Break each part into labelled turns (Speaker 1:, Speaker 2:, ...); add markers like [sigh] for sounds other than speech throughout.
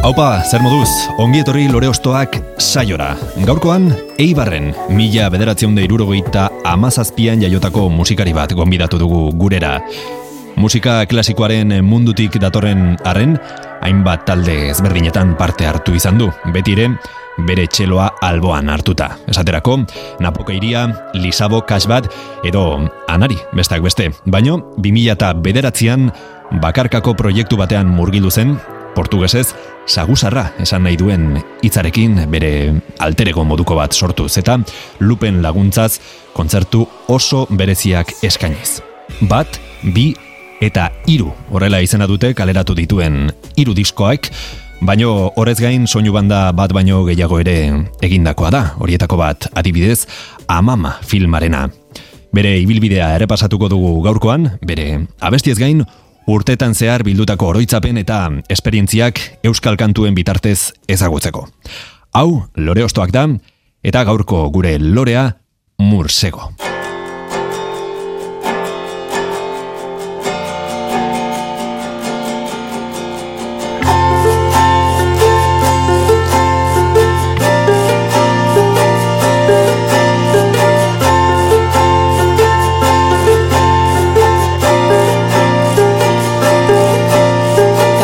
Speaker 1: Haupa, zer moduz, ongi etorri lore ostoak saiora. Gaurkoan, Eibarren, mila bederatzeunde irurogeita amazazpian jaiotako musikari bat gonbidatu dugu gurera. Musika klasikoaren mundutik datorren arren, hainbat talde ezberdinetan parte hartu izan du, betire bere txeloa alboan hartuta. Esaterako, Napoka iria, Lisabo Kasbat edo Anari, bestak beste. Baino, 2000 eta bederatzean bakarkako proiektu batean murgildu zen, portugesez, sagusarra esan nahi duen hitzarekin bere alterego moduko bat sortuz eta lupen laguntzaz kontzertu oso bereziak eskainiz. Bat, bi eta hiru horrela izena dute kaleratu dituen hiru diskoak, baino horrez gain soinu banda bat baino gehiago ere egindakoa da, horietako bat adibidez Amama filmarena. Bere ibilbidea ere pasatuko dugu gaurkoan, bere abestiez gain urtetan zehar bildutako oroitzapen eta esperientziak euskal kantuen bitartez ezagutzeko. Hau, lore ostoak da, eta gaurko gure lorea mursego.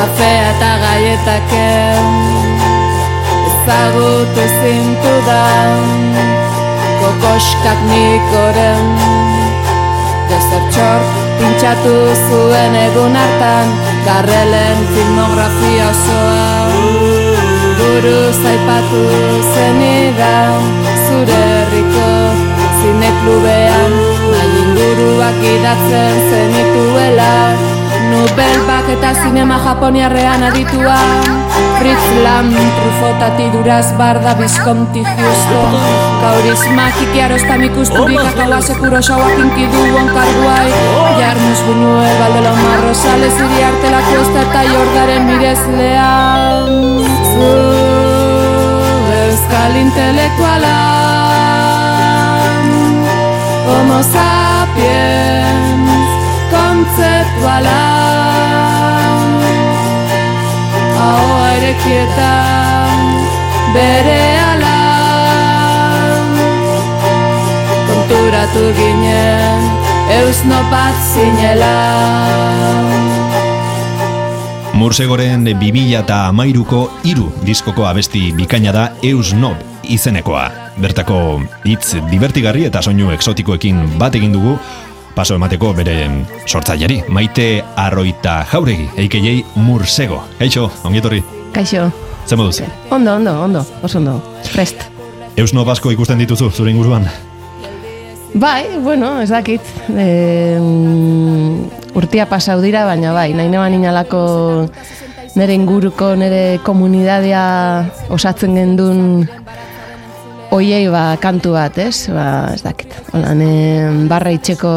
Speaker 2: Kafea eta gaietak ezagutu zintu da Kokoskak nikoren Dezertxor pintxatu zuen egun hartan Garrelen filmografia osoa. Buru zaipatu zenidan Zure herriko zineklubean Nahi inguruak idatzen zenituela Nobel bak eta zinema japoniarrean aditua. Fritz Lam, Trufotati duraz barda Visconti Houston. Kaurisma kikiaros tamikusturik akaua sekuro xauak inkidu onkarguai Jarmus Buñuel, Valdelon Marro, Sales iri artelako ez eta jordaren mirezlea Zu euskal intelektuala Homo sapiens kontzeptuala Ahoa erekietan bere ala. Konturatu ginen eusno bat zinela.
Speaker 1: Mursegoren 2000 eta amairuko iru diskoko abesti bikaina da Eus Nob izenekoa. Bertako hitz divertigarri eta soinu eksotikoekin bat egin dugu, paso emateko bere sortzaileari, maite arroita jauregi, eikeiei Mursego. Eixo, ongietorri,
Speaker 3: Kaixo.
Speaker 1: ze moduz?
Speaker 3: Ondo, ondo, ondo, oso ondo. Prest.
Speaker 1: Eus Nob asko ikusten dituzu, zure inguruan?
Speaker 3: Bai, bueno, ez dakit. E, urtia pasau dira, baina bai, nahi neban inalako nire inguruko, nire komunidadea osatzen gendun oiei ba, kantu bat, ez? Ba, ez dakit. Hola, ne, barra itxeko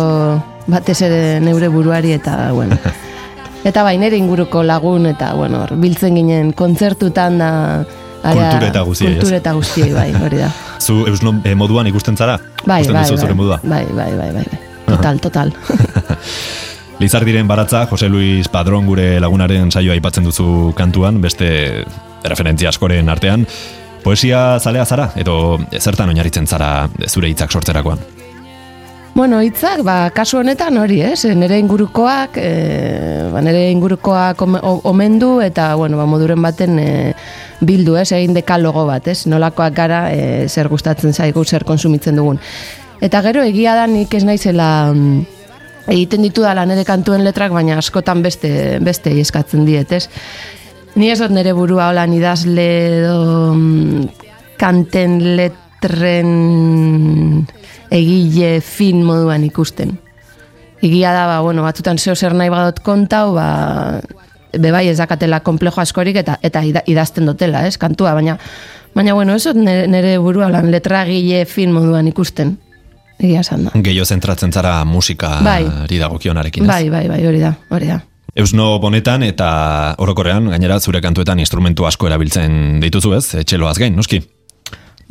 Speaker 3: batez ere neure buruari eta, bueno. [laughs] Eta bai, nire inguruko lagun eta, bueno, biltzen ginen kontzertutan da... area-
Speaker 1: Kultura eta guztiei?
Speaker 3: Kultura eta guztiei, bai, hori da. [laughs]
Speaker 1: Zu Eus Nob eh, moduan ikusten zara?
Speaker 3: Bai,
Speaker 1: Ikusten
Speaker 3: bai,
Speaker 1: zure
Speaker 3: bai,
Speaker 1: modua?
Speaker 3: bai, bai, bai, bai, bai. Total, total. [laughs]
Speaker 1: Lizardiren baratza, Jose Luis Padron gure lagunaren saioa aipatzen duzu kantuan, beste referentzia askoren artean. Poesia zalea zara, edo zertan oinarritzen zara zure hitzak sortzerakoan?
Speaker 3: bueno, hitzak, ba, kasu honetan hori, ez? Nere ingurukoak, e, ba, nere ingurukoak omendu eta, bueno, ba, moduren baten e, bildu, ez? Egin dekalogo bat, ez? Nolakoak gara, e, zer gustatzen zaigu, zer konsumitzen dugun. Eta gero, egia da nik ez naizela mm, egiten ditu da nire kantuen letrak, baina askotan beste, beste eskatzen diet, ez? Ni ez dut nire burua holan idazle edo mm, kanten letren egile fin moduan ikusten. Egia da, ba, bueno, batzutan zeo zer nahi badot kontau, ba, bebai ez dakatela komplejo askorik eta eta ida- idazten dutela, ez, kantua, baina baina bueno, eso nere, nere burua lan letragile film moduan ikusten. Egia esan da.
Speaker 1: Gehiago zentratzen zara musikari
Speaker 3: Bai.
Speaker 1: dagokionarekin, ez?
Speaker 3: Bai, bai, bai, hori da, hori da.
Speaker 1: Eusno bonetan eta orokorrean, gainera zure kantuetan instrumentu asko erabiltzen dituzu ez, etxeloaz gain, noski?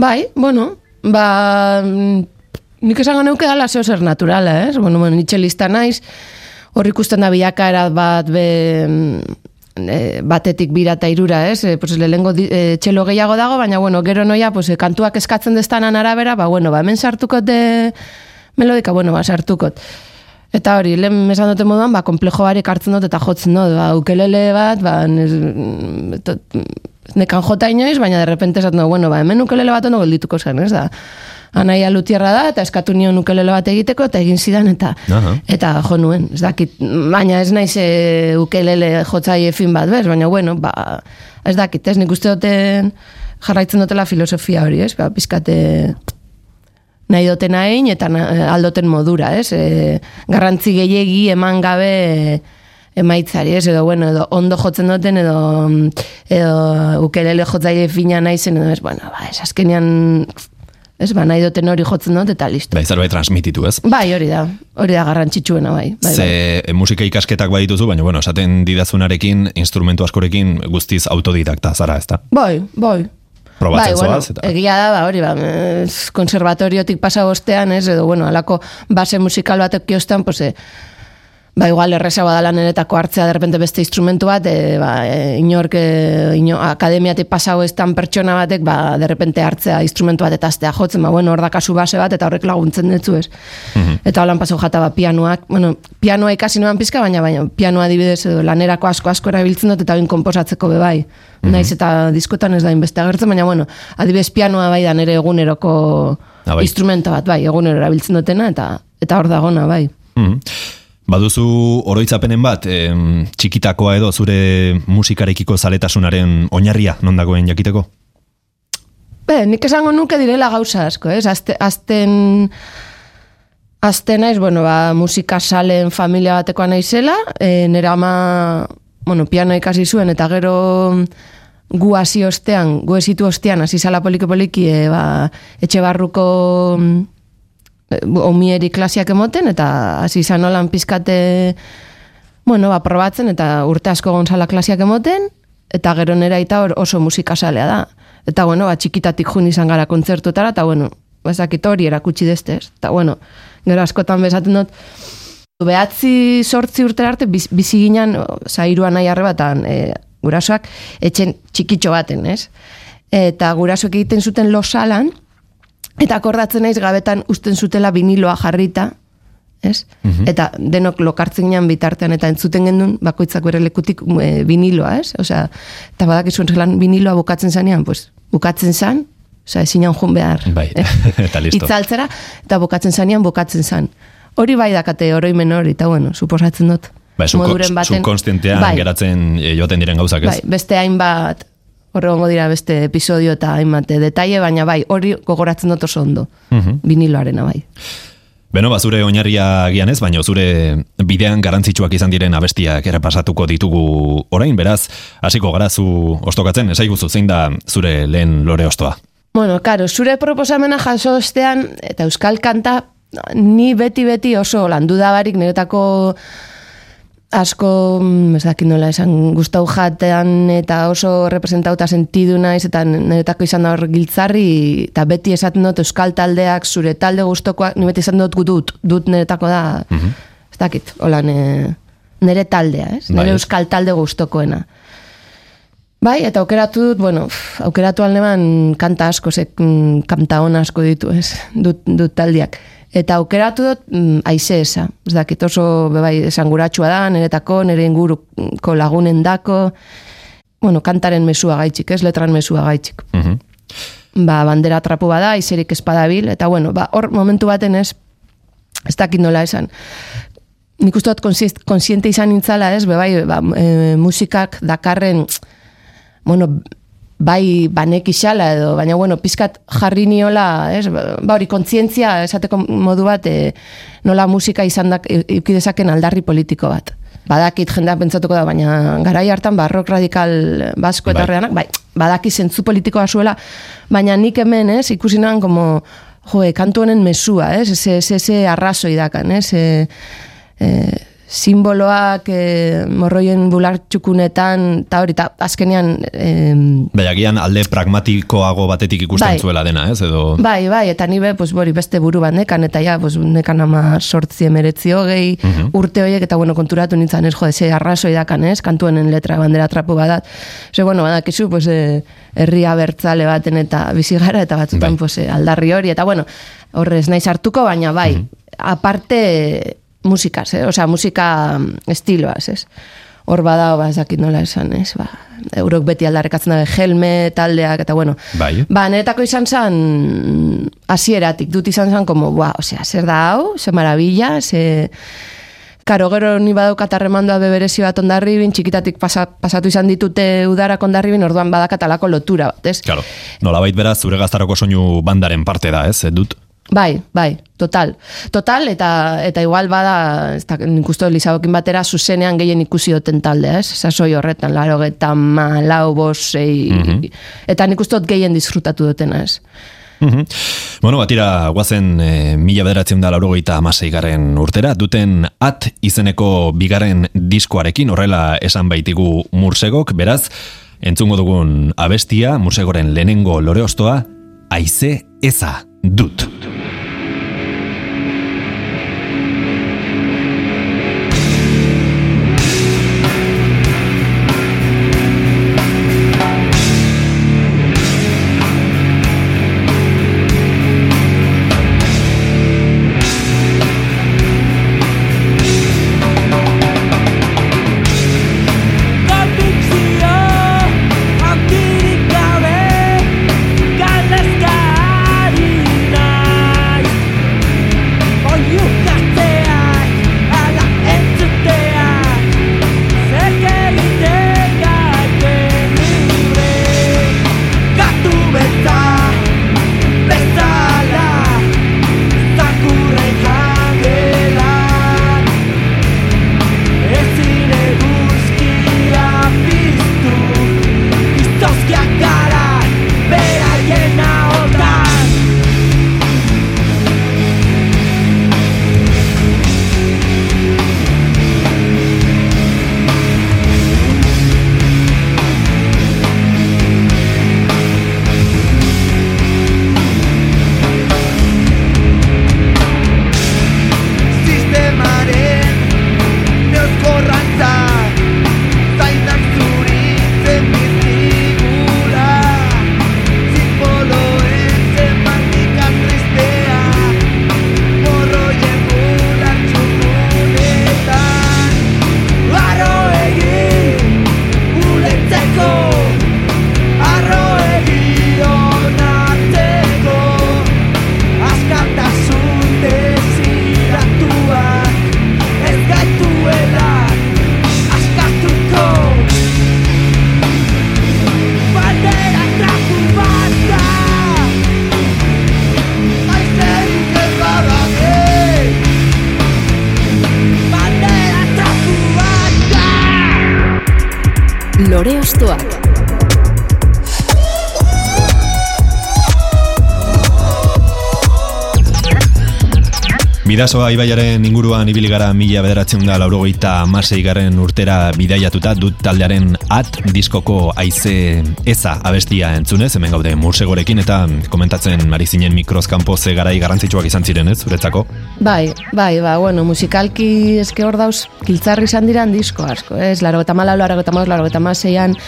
Speaker 3: Bai, bueno, ba, mm, nik esango neuke dala zeo zer naturala, ez? Bueno, bueno, nitxe lista naiz, hor ikusten da bilakaera bat be, mm, e, batetik bira eta irura, ez? E, pues, lehengo e, txelo gehiago dago, baina, bueno, gero noia, pues, e, kantuak eskatzen destanan arabera, ba, bueno, ba, hemen sartukot de melodika, bueno, ba, sartukot. Eta hori, lehen esan dute moduan, ba, komplejo barik hartzen dut eta jotzen dut, ba, ukelele bat, ba, nez, to- nekan jota inoiz, baina derrepente esaten dut, bueno, ba, hemen ukelele bat ondo geldituko zen, ez da. Anaia lutierra da, eta eskatu nion ukelele bat egiteko, eta egin zidan, eta
Speaker 1: Aha.
Speaker 3: eta jo nuen, ez dakit, baina ez naiz e, ukelele jotzaile fin bat, bez, baina bueno, ba, ez dakit, ez? Nik uste duten jarraitzen dutela filosofia hori, ez, ba, pizkate nahi duten hain eta na- aldoten modura, ez? E, garrantzi gehiegi eman gabe e, emaitzari, ez? Edo, bueno, edo ondo jotzen duten, edo, mm, edo ukelele jotzaile fina naizen, edo, ez, bueno, ba, ez azkenean, ez, ba, nahi duten hori jotzen dut, eta listo.
Speaker 1: Bai, zerbait transmititu ez?
Speaker 3: Bai, hori da, hori da garrantzitsuena, bai. bai,
Speaker 1: Ze
Speaker 3: bai.
Speaker 1: e, musika ikasketak badituzu, baina bueno, esaten didazunarekin, instrumentu askorekin guztiz autodidakta zara, ezta?
Speaker 3: Bai, bai.
Speaker 1: Probatzen
Speaker 3: bai, bueno,
Speaker 1: zoaz, eta...
Speaker 3: egia da, ba, hori, ba, konservatoriotik pasa bostean, ez, edo, bueno, alako base musikal batek kiostan, pues, e, ba, igual errezagoa da laneretako hartzea derrepente beste instrumentu bat, e, ba, e, inork, e, ino, akademiatik pasau ez tan pertsona batek, ba, derrepente hartzea instrumentu bat eta aztea jotzen, ba, bueno, hor da kasu base bat, eta horrek laguntzen dutzu ez. Eta holan pasau jata, ba, pianoak, bueno, pianoa ikasi noan pizka, baina, baina, pianoa adibidez edo lanerako asko asko erabiltzen dut, eta bain komposatzeko be bai. Naiz eta diskotan ez da inbeste agertzen, baina, bueno, adibidez pianoa bai da nere eguneroko
Speaker 1: Ah, bai.
Speaker 3: instrumento bat, bai, egunero erabiltzen dutena, eta eta hor dagona, bai.
Speaker 1: Mhm. Baduzu oroitzapenen bat, em, txikitakoa edo zure musikarekiko zaletasunaren oinarria non dagoen jakiteko?
Speaker 3: Be, nik esango nuke direla gauza asko, ez? Azte, azten, azten naiz, bueno, ba, musika salen familia batekoa naizela, e, nire ama, bueno, piano ikasi zuen, eta gero gu hasi ostean, gu esitu ostean, hasi zala poliki-poliki, e, ba, etxe barruko mm, omieri klasiak emoten, eta hasi izan nolan pizkate, bueno, ba, probatzen, eta urte asko gonzala klasiak emoten, eta gero nera eta oso musikasalea da. Eta bueno, ba, txikitatik jun izan gara kontzertutara, eta bueno, bazakit hori erakutsi destez. Eta bueno, gero askotan bezaten dut, behatzi sortzi urte arte, biz, bizi ginen, zairuan nahi arrebatan, e, gurasoak, etxen txikitxo baten, ez? Eta gurasoak egiten zuten losalan, eta akordatzen naiz gabetan usten zutela viniloa jarrita, ez? Eta denok lokartzen bitartean eta entzuten gendun bakoitzak bere lekutik e, viniloa, ez? Osea, eta badakizu zelan viniloa bukatzen zanean, pues, bukatzen zan, osea, ezinan jun behar.
Speaker 1: Bai,
Speaker 3: eh? [laughs]
Speaker 1: eta listo.
Speaker 3: Itzaltzera, eta bukatzen zanean, bukatzen zan. Hori bai dakate oroimen hori, eta bueno, suposatzen dut.
Speaker 1: Bai, subko- subkonstientean
Speaker 3: Bai.
Speaker 1: geratzen e, joaten diren gauzak, ez?
Speaker 3: Bai, beste hainbat horregongo dira beste episodio eta hainbat eh, detaile, baina bai, hori gogoratzen dut oso ondo.
Speaker 1: Mhm.
Speaker 3: Viniloarena bai.
Speaker 1: Beno, ba, zure oinarria gian ez, baina zure bidean garantzitsuak izan diren abestiak errepasatuko ditugu orain, beraz, hasiko gara zu ostokatzen, esaiguzu zein da zure lehen lore ostoa.
Speaker 3: Bueno, karo, zure proposamena jaso ostean, eta euskal kanta, ni beti-beti oso landu da barik, niretako asko, mm, ez dakit nola esan, gustau jatean eta oso representauta sentidu naiz, eta niretako izan da hor giltzarri, eta beti esaten dut euskal taldeak, zure talde gustokoak, ni beti esaten dut dut, dut niretako da, ez dakit, hola, ne, nire taldea, ez?
Speaker 1: Bai.
Speaker 3: Nire euskal talde gustokoena. Bai, eta aukeratu dut, bueno, pff, aukeratu alneban kanta asko, ze, mm, kanta hona asko ditu, ez, dut, dut taldiak. Eta aukeratu dut mm, aize esa. Ez dakit oso bebai esanguratsua da, niretako, nire inguruko lagunen dako, bueno, kantaren mesua gaitxik, ez, letran mesua gaitxik.
Speaker 1: Mhm.
Speaker 3: Ba, bandera trapu bada, izerik espadabil, eta bueno, ba, hor momentu baten ez, ez dakit nola esan. Nik uste dut konsiente izan nintzala, ez, bebai, ba, e, musikak dakarren, bueno, bai banek isala edo, baina bueno, pizkat jarri niola, ez, ba hori kontzientzia esateko modu bat, e, nola musika izan da, eukidezaken aldarri politiko bat. badakit jendeak pentsatuko da, baina garai hartan barrok radikal basko eta
Speaker 1: Bai.
Speaker 3: horreanak, bai, badaki zentzu politikoa zuela, baina nik hemen, ez, ikusi nan, como, jo, e, kantu honen mesua, ez, eze, eze, eze arrazoi dakan, ez, e, e, simboloak e, morroien bulartxukunetan, eta hori, eta azkenean, e,
Speaker 1: Bai, agian alde pragmatikoago batetik ikusten
Speaker 3: Bai.
Speaker 1: zuela dena, ez? Edo...
Speaker 3: Bai, bai, eta nibe, pues, bori, beste buru bat nekan, eta ja, pues, nekan ama sortzi emeretzi hogei, urte horiek, eta bueno, konturatu nintzen, ez, jode, ze arrazoi dakan, ez, kantuenen letra, bandera trapu badat. Ze, bueno, badakizu, pues, eh, herri abertzale baten eta bizi gara, eta batzutan,
Speaker 1: Bai.
Speaker 3: pues, eh, aldarri hori, eta bueno, horrez naiz hartuko, baina bai, aparte musikaz, eh? osea, musika mm, estiloaz, ez? Hor badao, ba, ez dakit nola esan, ez? Ba, eurok beti aldarrekatzen dabe helme, taldeak, eta bueno.
Speaker 1: Bai.
Speaker 3: Ba, niretako izan zen, hasieratik dut izan zen, como, ba, osea, zer da hau, ze maravilla, ze... Karo, gero ni badaukat harremandoa beberezi bat ondarribin, txikitatik pasa, pasatu izan ditute udarak ondarribin, orduan badakatalako lotura bat, ez?
Speaker 1: Claro, nolabait beraz, zure gaztaroko soinu bandaren parte da, ez? Dut?
Speaker 3: Bai, bai, total. Total, eta eta igual bada, ez da, nik uste dut Lizabokin batera, zuzenean gehien ikusi duten talde, ez? Sasoi horretan, laro geta ma, lau, bosei, eta nik uste gehien disfrutatu dutena, ez?
Speaker 1: Mhm. Bueno, batira guazen e, mila bederatzen da laurogeita amasei urtera, duten at izeneko bigarren diskoarekin, horrela esan baitigu mursegok, beraz, entzungo dugun abestia, mursegoren lehenengo loreostoa, aize eza dut. Bidasoa ibaiaren inguruan ibili gara mila bederatzen da laurogeita amasei garren urtera bidaiatuta dut taldearen at diskoko aize eza abestia entzunez, hemen gaude mursegorekin eta komentatzen ari zinen mikrozkanpo ze garai garrantzitsuak izan ziren, ez, zuretzako?
Speaker 3: Bai, bai, ba, bueno, musikalki eske hor dauz, kiltzarri izan diran disko asko, ez? Laro eta mala, laro eta mala, laro eta maseian,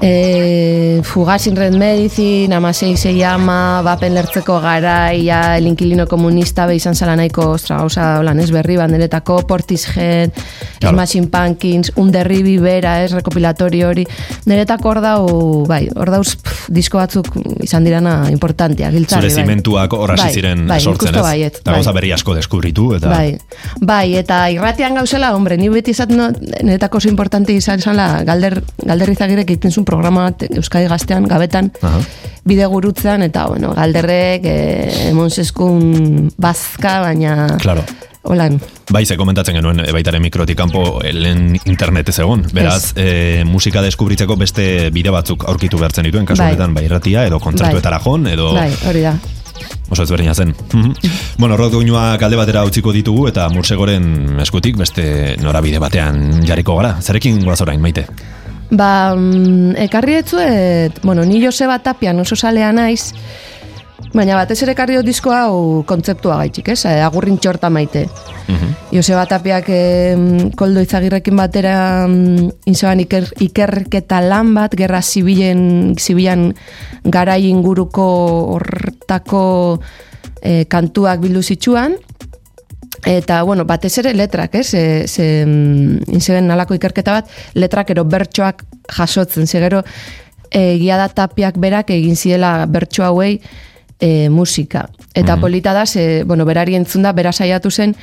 Speaker 3: e, Fugazin Red Medicine, amasei se llama, bapen lertzeko garaia, el inkilino komunista, be izan zala nahiko, ostra, gauza, holan, ez berri, banderetako, Portishead,
Speaker 1: Claro.
Speaker 3: Smashing Pumpkins, Underri Bibera, ez, rekopilatorio hori, niretako hor dau, bai, hor dauz, pff, disko batzuk izan dirana importantia, giltzarri,
Speaker 1: Zure
Speaker 3: bai.
Speaker 1: zimentuak hor hasi
Speaker 3: Bai,
Speaker 1: ziren
Speaker 3: bai,
Speaker 1: sortzen, ez?
Speaker 3: baiet,
Speaker 1: Eta gauza
Speaker 3: bai.
Speaker 1: berri asko deskubritu, eta...
Speaker 3: Bai, bai, eta irratian gauzela, hombre, ni beti izat no, oso importante izan zala, galder, galder izagirek egiten zuen programa bat Euskadi gaztean, gabetan,
Speaker 1: Aha.
Speaker 3: bide gurutzean, eta, bueno, galderrek, eh, emonseskun bazka, baina
Speaker 1: Claro.
Speaker 3: holan.
Speaker 1: Bai, ze komentatzen genuen e, baitaren mikrotik kanpo e, lehen internet ez egon. Beraz, e, musika deskubritzeko beste bide batzuk aurkitu behartzen dituen, kasu
Speaker 3: Bai.
Speaker 1: honetan, bai, irratia, edo kontzertuetara joan, edo
Speaker 3: Bai, hori da.
Speaker 1: oso ezberdina zen. Mhm. [laughs] bueno, rock doinuak alde batera utziko ditugu, eta mursegoren eskutik beste norabide batean jarriko gara. Zarekin goaz orain, maite?
Speaker 3: Ba, mm, ekarri etzuet, bueno, ni Joseba Tapian oso salea naiz, baina batez ere ekarri dut disko hau kontzeptua gaitxik, ez? Eh, Agurrin txorta maite. Joseba Tapiak em, koldo izagirrekin batera mm, inzoan iker, ikerketa lan bat, gerra zibilen, zibilan garai inguruko hortako eh, kantuak bildu zitsuan, Eta, bueno, batez ere letrak, ez? Ze, ze, mm, inzeben nalako ikerketa bat, letrak ero bertsoak jasotzen. Ze gero, egia da tapiak berak egin ziela bertso hauei e, musika. Eta polita da, ze, bueno, berari entzun da, bera saiatu zen,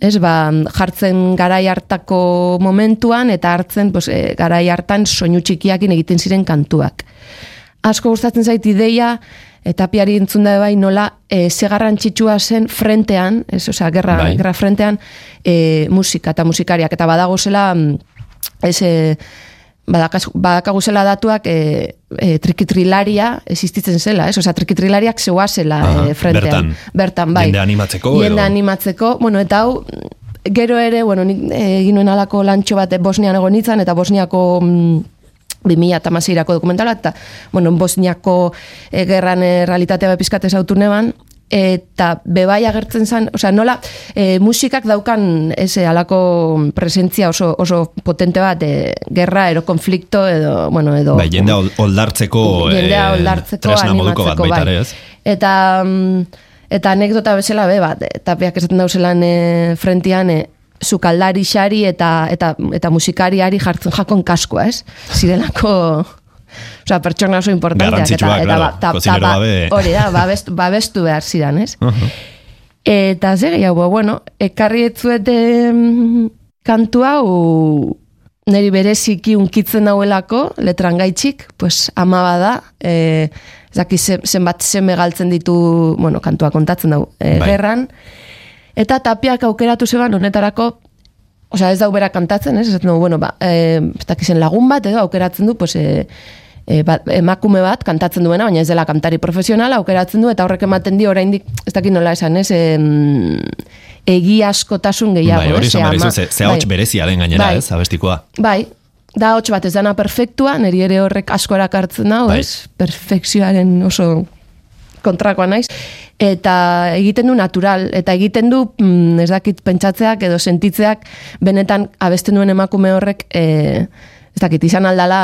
Speaker 3: ez, ba, jartzen garai hartako momentuan, eta hartzen, pues, e, garai hartan soinu txikiakin egiten ziren kantuak. Asko gustatzen zait ideia, eta piari entzun da bai nola e, ze garrantzitsua zen frentean, ez, osea, gerra,
Speaker 1: Bai.
Speaker 3: gerra frentean e, musika eta musikariak, eta badago zela mm, ez, e, badakagu zela datuak e, e, trikitrilaria existitzen zela, ez? Osea, trikitrilariak zeuazela
Speaker 1: Aha,
Speaker 3: e, frentean.
Speaker 1: bertan.
Speaker 3: Bertan, bai.
Speaker 1: Jende animatzeko
Speaker 3: Jende
Speaker 1: edo-
Speaker 3: animatzeko, bueno, eta hau, gero ere, bueno, nik egin nuen alako lantxo bat Bosnian egon nintzen, eta Bosniako mm, 2008ko dokumentala, eta, bueno, Bosniako e, gerran e, realitatea bepizkate zautu neban, eta bebai agertzen zen, osea, nola e, musikak daukan ese alako presentzia oso, oso potente bat, e, gerra, ero konflikto, edo, bueno, edo...
Speaker 1: Bai, jendea ol- oldartzeko,
Speaker 3: jendea oldartzeko,
Speaker 1: tresna moduko bat baita
Speaker 3: bai.
Speaker 1: ez?
Speaker 3: Eta, mm, eta anekdota bezala be bat, e, tapiak esaten dauzelan e, frentian, e, sukaldari xari eta, eta, eta musikariari jartzen jakon kaskoa, ez? Zirelako... Osea, pertsona oso importanteak.
Speaker 1: Garrantzitsuak, claro, kozinero gabe.
Speaker 3: Hori da, babestu, babestu behar zidan, ez? Eta zer gehiago, bueno, ekarri etzuet em, kantu hau niri bereziki unkitzen nauelako, letran gaitxik, pues ama bada, e, ze- zenbat seme galtzen ditu, bueno, kantua kontatzen dau, e,
Speaker 1: Bai.
Speaker 3: gerran, eta tapiak aukeratu zeban honetarako, Osea, ez da ubera kantatzen, ez? Esaten dugu, bueno, ba, e, ez dakizen lagun bat, edo aukeratzen du, pues, e, e, ba, emakume bat kantatzen duena, baina ez dela kantari profesionala, aukeratzen du, eta horrek ematen dio oraindik ez dakit nola esan, ez? Em, egi askotasun gehiago,
Speaker 1: bai, hori esan
Speaker 3: ama-
Speaker 1: dizu, ze, ze ahots
Speaker 3: bai.
Speaker 1: berezia den gainera,
Speaker 3: Bai.
Speaker 1: ez, abestikoa.
Speaker 3: Bai, da hots bat ez dana perfektua, niri ere horrek asko erakartzen dau,
Speaker 1: Bai.
Speaker 3: ez? Perfekzioaren oso kontrakoa naiz. Eta egiten du natural, eta egiten du, mm, ez dakit, pentsatzeak edo sentitzeak, benetan abesten duen emakume horrek, e, ez dakit, izan aldala,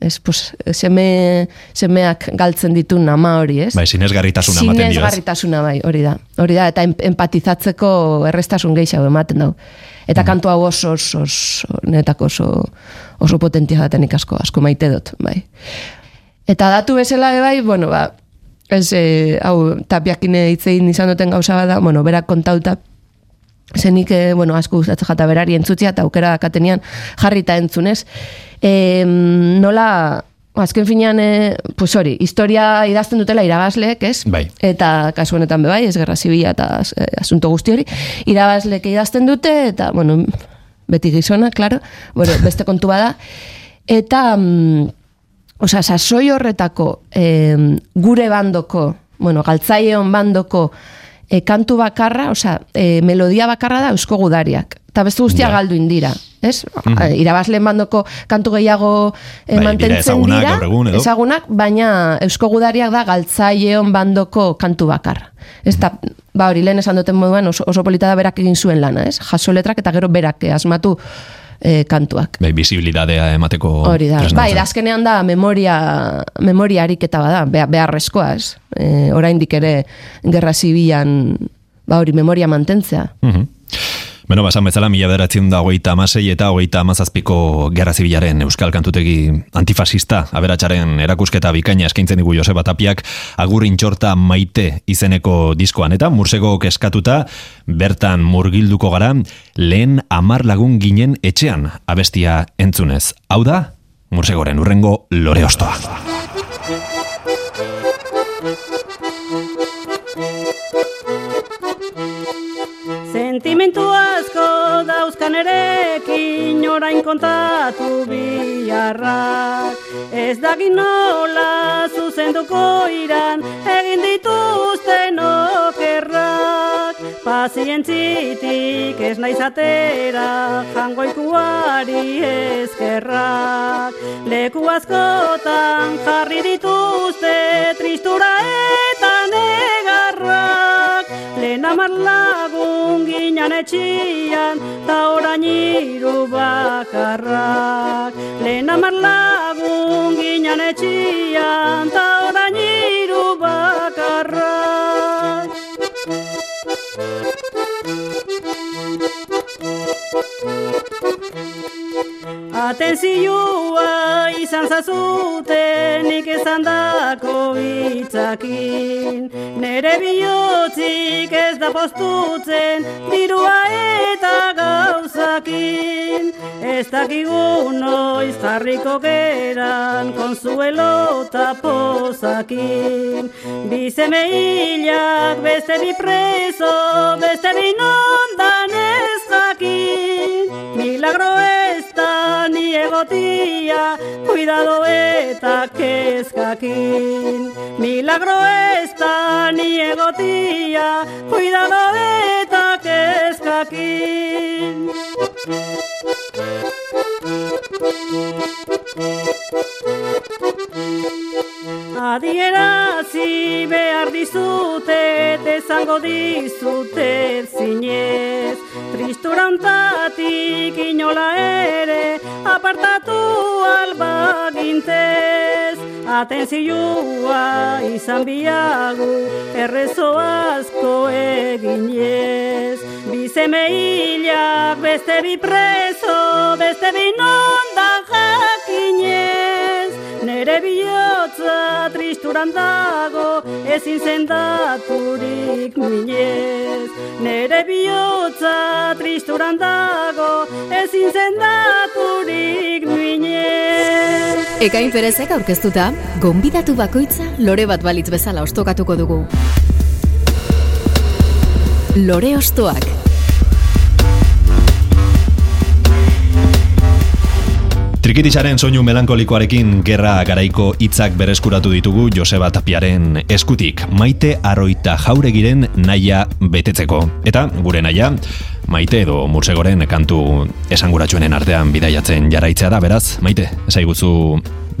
Speaker 3: ez, pues, seme, semeak galtzen ditu nama hori, ez?
Speaker 1: Bai, sinesgarritasuna ematen dio?
Speaker 3: Sinesgarritasuna bai, hori da. Hori da, eta em- empatizatzeko errestasun gehiago ematen dau. Eta kantu hau oso, oso, oso, netako oso, oso potentia daten asko, asko maite dut, bai. Eta datu bezala be bai, bueno, ba, ez, e, hau, tapiakin hitzein izan duten gauza bada, bueno, berak kontauta, zenik, e, bueno, asko gustatzen jata berari entzutzia, eta aukera dakatenean jarrita entzunez. E, nola, azken finean, e, pues hori, historia idazten dutela irabazleek, ez?
Speaker 1: Bai.
Speaker 3: Eta kasu honetan be bai, ez gerra zibila eta e, asunto guzti hori, irabazleek idazten dute, eta, bueno, beti gizona, claro, bueno, beste kontu bada, eta, mm, osea, sasoi horretako em, gure bandoko, bueno, galtzaileon bandoko e, kantu bakarra, osea, e, melodia bakarra da eusko gudariak. Eta beste guztia
Speaker 1: Ja.
Speaker 3: galdu indira, ez? Mm Irabazleen bandoko kantu gehiago e,
Speaker 1: Bai,
Speaker 3: mantentzen
Speaker 1: ezagunak
Speaker 3: dira,
Speaker 1: gaur egun, edo?
Speaker 3: ezagunak, baina eusko gudariak da galtzaileon bandoko kantu bakarra. Ez da, ba hori, lehen esan duten moduan oso, oso polita da berak egin zuen lana, ez? Jaso letrak eta gero berak eh, asmatu eh, kantuak.
Speaker 1: Bai, visibilidadea emateko
Speaker 3: Hori da. Bai, azkenean da memoria, memoria ariketa bada, beharrezkoa, ez? E, oraindik ere gerra zibilan, ba hori, memoria mantentzea.
Speaker 1: Mhm. Beno, basan bezala, mila bederatzen da hogeita amasei eta hogeita amazazpiko gerra zibilaren euskal kantutegi antifasista, aberatxaren erakusketa bikaina eskaintzen digu Joseba Tapiak, agurrin txorta maite izeneko diskoan, eta mursego keskatuta, bertan murgilduko gara, lehen amar lagun ginen etxean abestia entzunez. Hau da, mursegoren urrengo lore ostoa.
Speaker 4: Sentimentu dauzkan erekin orain kontatu biharrak Ez daki nola zuzenduko iran egin dituzten okerrak Pazientzitik ez naiz atera jangoikuari eskerrak Leku askotan jarri dituzte tristura Lehen amar lagun ginen etxian, ta orain hiru bakarrak. Lehen amar lagun ginen etxian, ta orain hiru bakarrak. Atenzioa izan zazuten nik esan dako hitzakin. Nere bihotzik ez da postutzen dirua eta gauzakin. Ez dakigu noiz jarriko geran konzuelo eta pozakin. Bizeme hilak beste bi preso beste bi nondan ez jakin Milagro ez da ni egotia, cuidado eta kezkakin. Milagro ez da ni egotia, cuidado eta kezkakin. Adierazi behar dizute, ezango dizute zinez. Tristurantatik inola ere, apartatu alba gintez. Atenzioa izan biagu, errezo asko eginez. Bizeme hilak beste bi preso, beste bi nondan jakinez. Nere bihotza tristuran dago, ezin zendaturik minez. Nere bihotza tristuran dago, ezin zendaturik minez.
Speaker 5: Ekain perezek aurkeztuta, gonbidatu bakoitza lore bat balitz bezala ostokatuko dugu. Lore ostoak.
Speaker 1: Trikitisaren soinu melankolikoarekin gerra garaiko hitzak berreskuratu ditugu Joseba Tapiaren eskutik, maite arroita jauregiren naia betetzeko. Eta gure naia, maite edo mursegoren kantu esanguratsuenen artean bidaiatzen jarraitzea da, beraz, maite, esaiguzu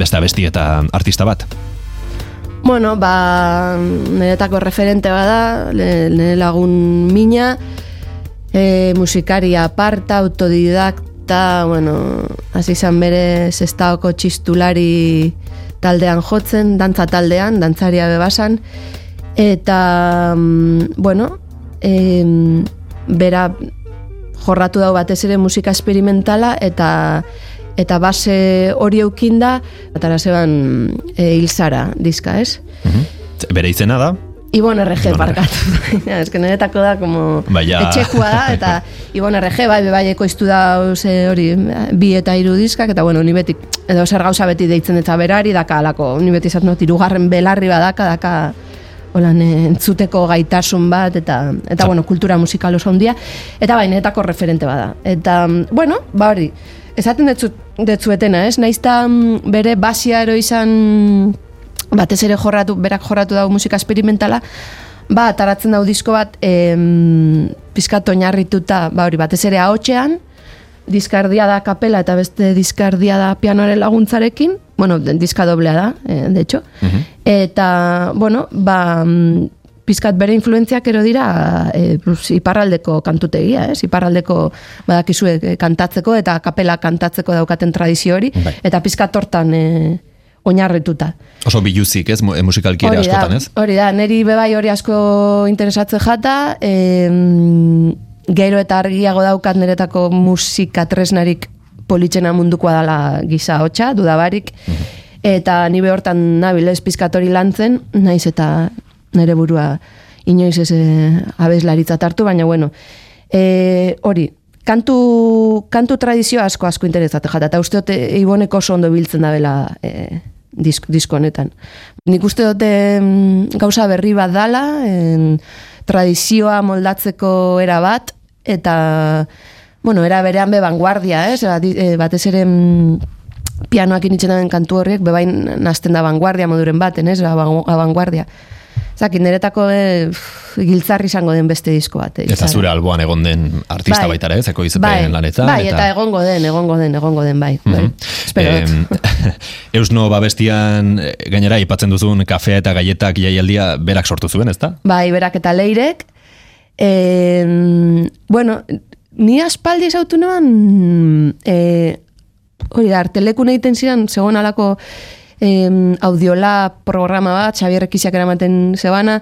Speaker 1: beste abesti eta artista bat.
Speaker 3: Bueno, ba, niretako referente bada, nire lagun mina, e, musikaria aparta, autodidakta, bueno, hasi izan bere sestaoko txistulari taldean jotzen, dantza taldean, dantzaria bebasan, eta, mm, bueno, em, bera jorratu dau batez ere musika esperimentala eta eta base hori eukinda atara zeban e, hilzara diska, ez?
Speaker 1: Bere izena da,
Speaker 3: Ibon RG
Speaker 1: Ibon
Speaker 3: parkatu. [laughs] Ez que niretako da como
Speaker 1: ja.
Speaker 3: etxekua da eta [laughs] Ibon RG bai bai ekoiztu da hori bi eta hiru diskak eta bueno, ni beti edo zer gauza beti deitzen eta berari daka alako. Ni beti izan not hirugarren belarri badaka daka holan entzuteko gaitasun bat eta eta bueno, kultura musikal oso handia eta bai netako referente bada. Eta bueno, ba hori, esaten detzu, detzuetena, ez? Naizta mm, bere basiaro izan batez ere jorratu, berak jorratu dago musika esperimentala, ba, ataratzen dau disko bat, em, pizkat oinarrituta, ba hori, batez ere ahotxean, diskardia da kapela eta beste diskardia da pianoaren laguntzarekin, bueno, diska doblea da, eh, de hecho, eta, bueno, ba, mm, pizkat bere influentziak ero dira e, pues, iparraldeko kantutegia, ez? Iparraldeko badakizue eh, kantatzeko eta kapela kantatzeko daukaten tradizio hori,
Speaker 1: Bai.
Speaker 3: eta pizkat hortan e, oinarrituta.
Speaker 1: oso biluzik, ez, mu- musikalki ere
Speaker 3: Hori da,
Speaker 1: askotan, ez?
Speaker 3: Hori da, neri bebai hori asko interesatze jata, em, gero eta argiago daukat niretako musika tresnarik politxena mundukoa dala gisa hotxa, dudabarik, eta ni hortan nabil ez pizkatori lantzen, naiz eta nire burua inoiz ez eh, abeslaritza hartu, baina bueno, e, hori, kantu, kantu tradizio asko asko interesate jata, eta uste dute Iboneko oso ondo biltzen dabela e, disk, disko honetan. Nik uste dute gauza berri bat dala, en, tradizioa moldatzeko era bat, eta, bueno, era berean be vanguardia, ez? Bat- eh, batez ere pianoak initzen kantu horriek, bebain nazten da vanguardia moduren baten, ez? Aban- Abanguardia. Zakin, niretako e, giltzarri izango den beste disko bat. eh,
Speaker 1: Eta zure alboan egon den artista
Speaker 3: Bai.
Speaker 1: baita ere, zeko izepen
Speaker 3: bai,
Speaker 1: lanetan.
Speaker 3: Bai, eta, egongo den, egongo den, egongo den, bai. bai.
Speaker 1: Mhm.
Speaker 3: Espero dut.
Speaker 1: Em, [laughs] Eusno babestian eh, gainera aipatzen duzun kafea eta gaietak jaialdia berak sortu zuen, ezta?
Speaker 3: Bai, berak eta leirek. E, bueno, ni aspaldi ezautu neban, e, hori da, artelekun egiten ziren, segon alako em, audiola programa bat, Xabier Ekisiak eramaten zebana,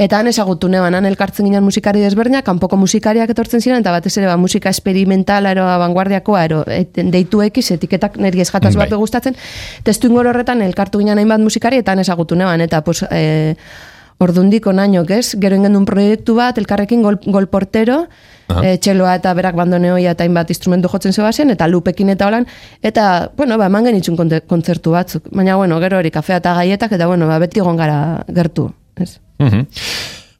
Speaker 3: eta han ezagutu neban, han elkartzen ginen musikari desberdinak, kanpoko musikariak etortzen ziren, eta batez ere ba, musika experimentala, ero, abanguardiakoa, ero, et, deitu ekiz, etiketak neri eskataz
Speaker 1: Bai.
Speaker 3: bat gustatzen, testu ingor horretan elkartu ginen hainbat musikari, eta han ezagutu neban, eta pues, e, ordundik onainok, ez? Gero ingendun proiektu bat, elkarrekin gol, gol portero. E, txeloa eta berak bandoneoia eta hainbat instrumentu jotzen zebazen, eta lupekin eta holan, eta, bueno, ba, eman genitzun kontzertu batzuk. Baina, bueno, gero hori kafea eta gaietak, eta, bueno, ba, beti egon gara gertu, ez?
Speaker 1: Mhm.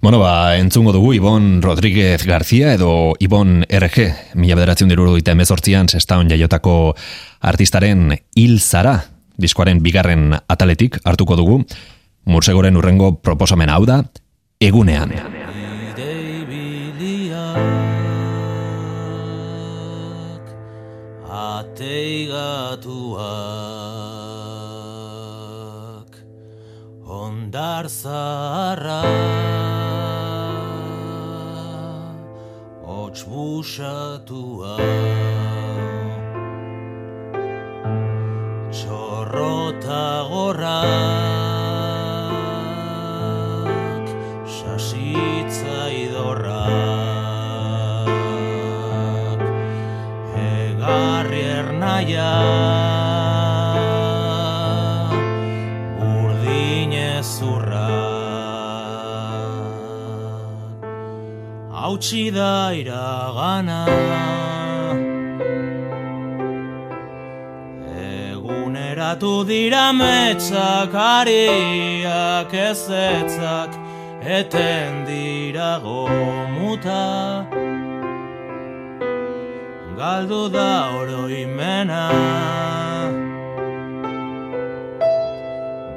Speaker 1: Bueno, ba, entzungo dugu Ibon Rodríguez García edo Ibon RG, mila bederatzen diruru eta emezortzian sestaon jaiotako artistaren hil zara, diskoaren bigarren ataletik hartuko dugu, Mursegoren urrengo proposamen hau da, egunean.
Speaker 6: Ateigatuak Ondar zaharra. Hots busatua Hautsi da iragana. Eguneratu dira metzak ariak ezetzak Eten dira gomuta. Galdu da oroimena.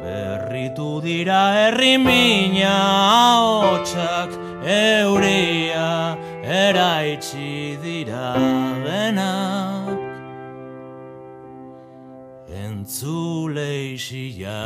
Speaker 6: Berritu dira herrimina ahotsak Euria eraitsi dira denak. Entzule isila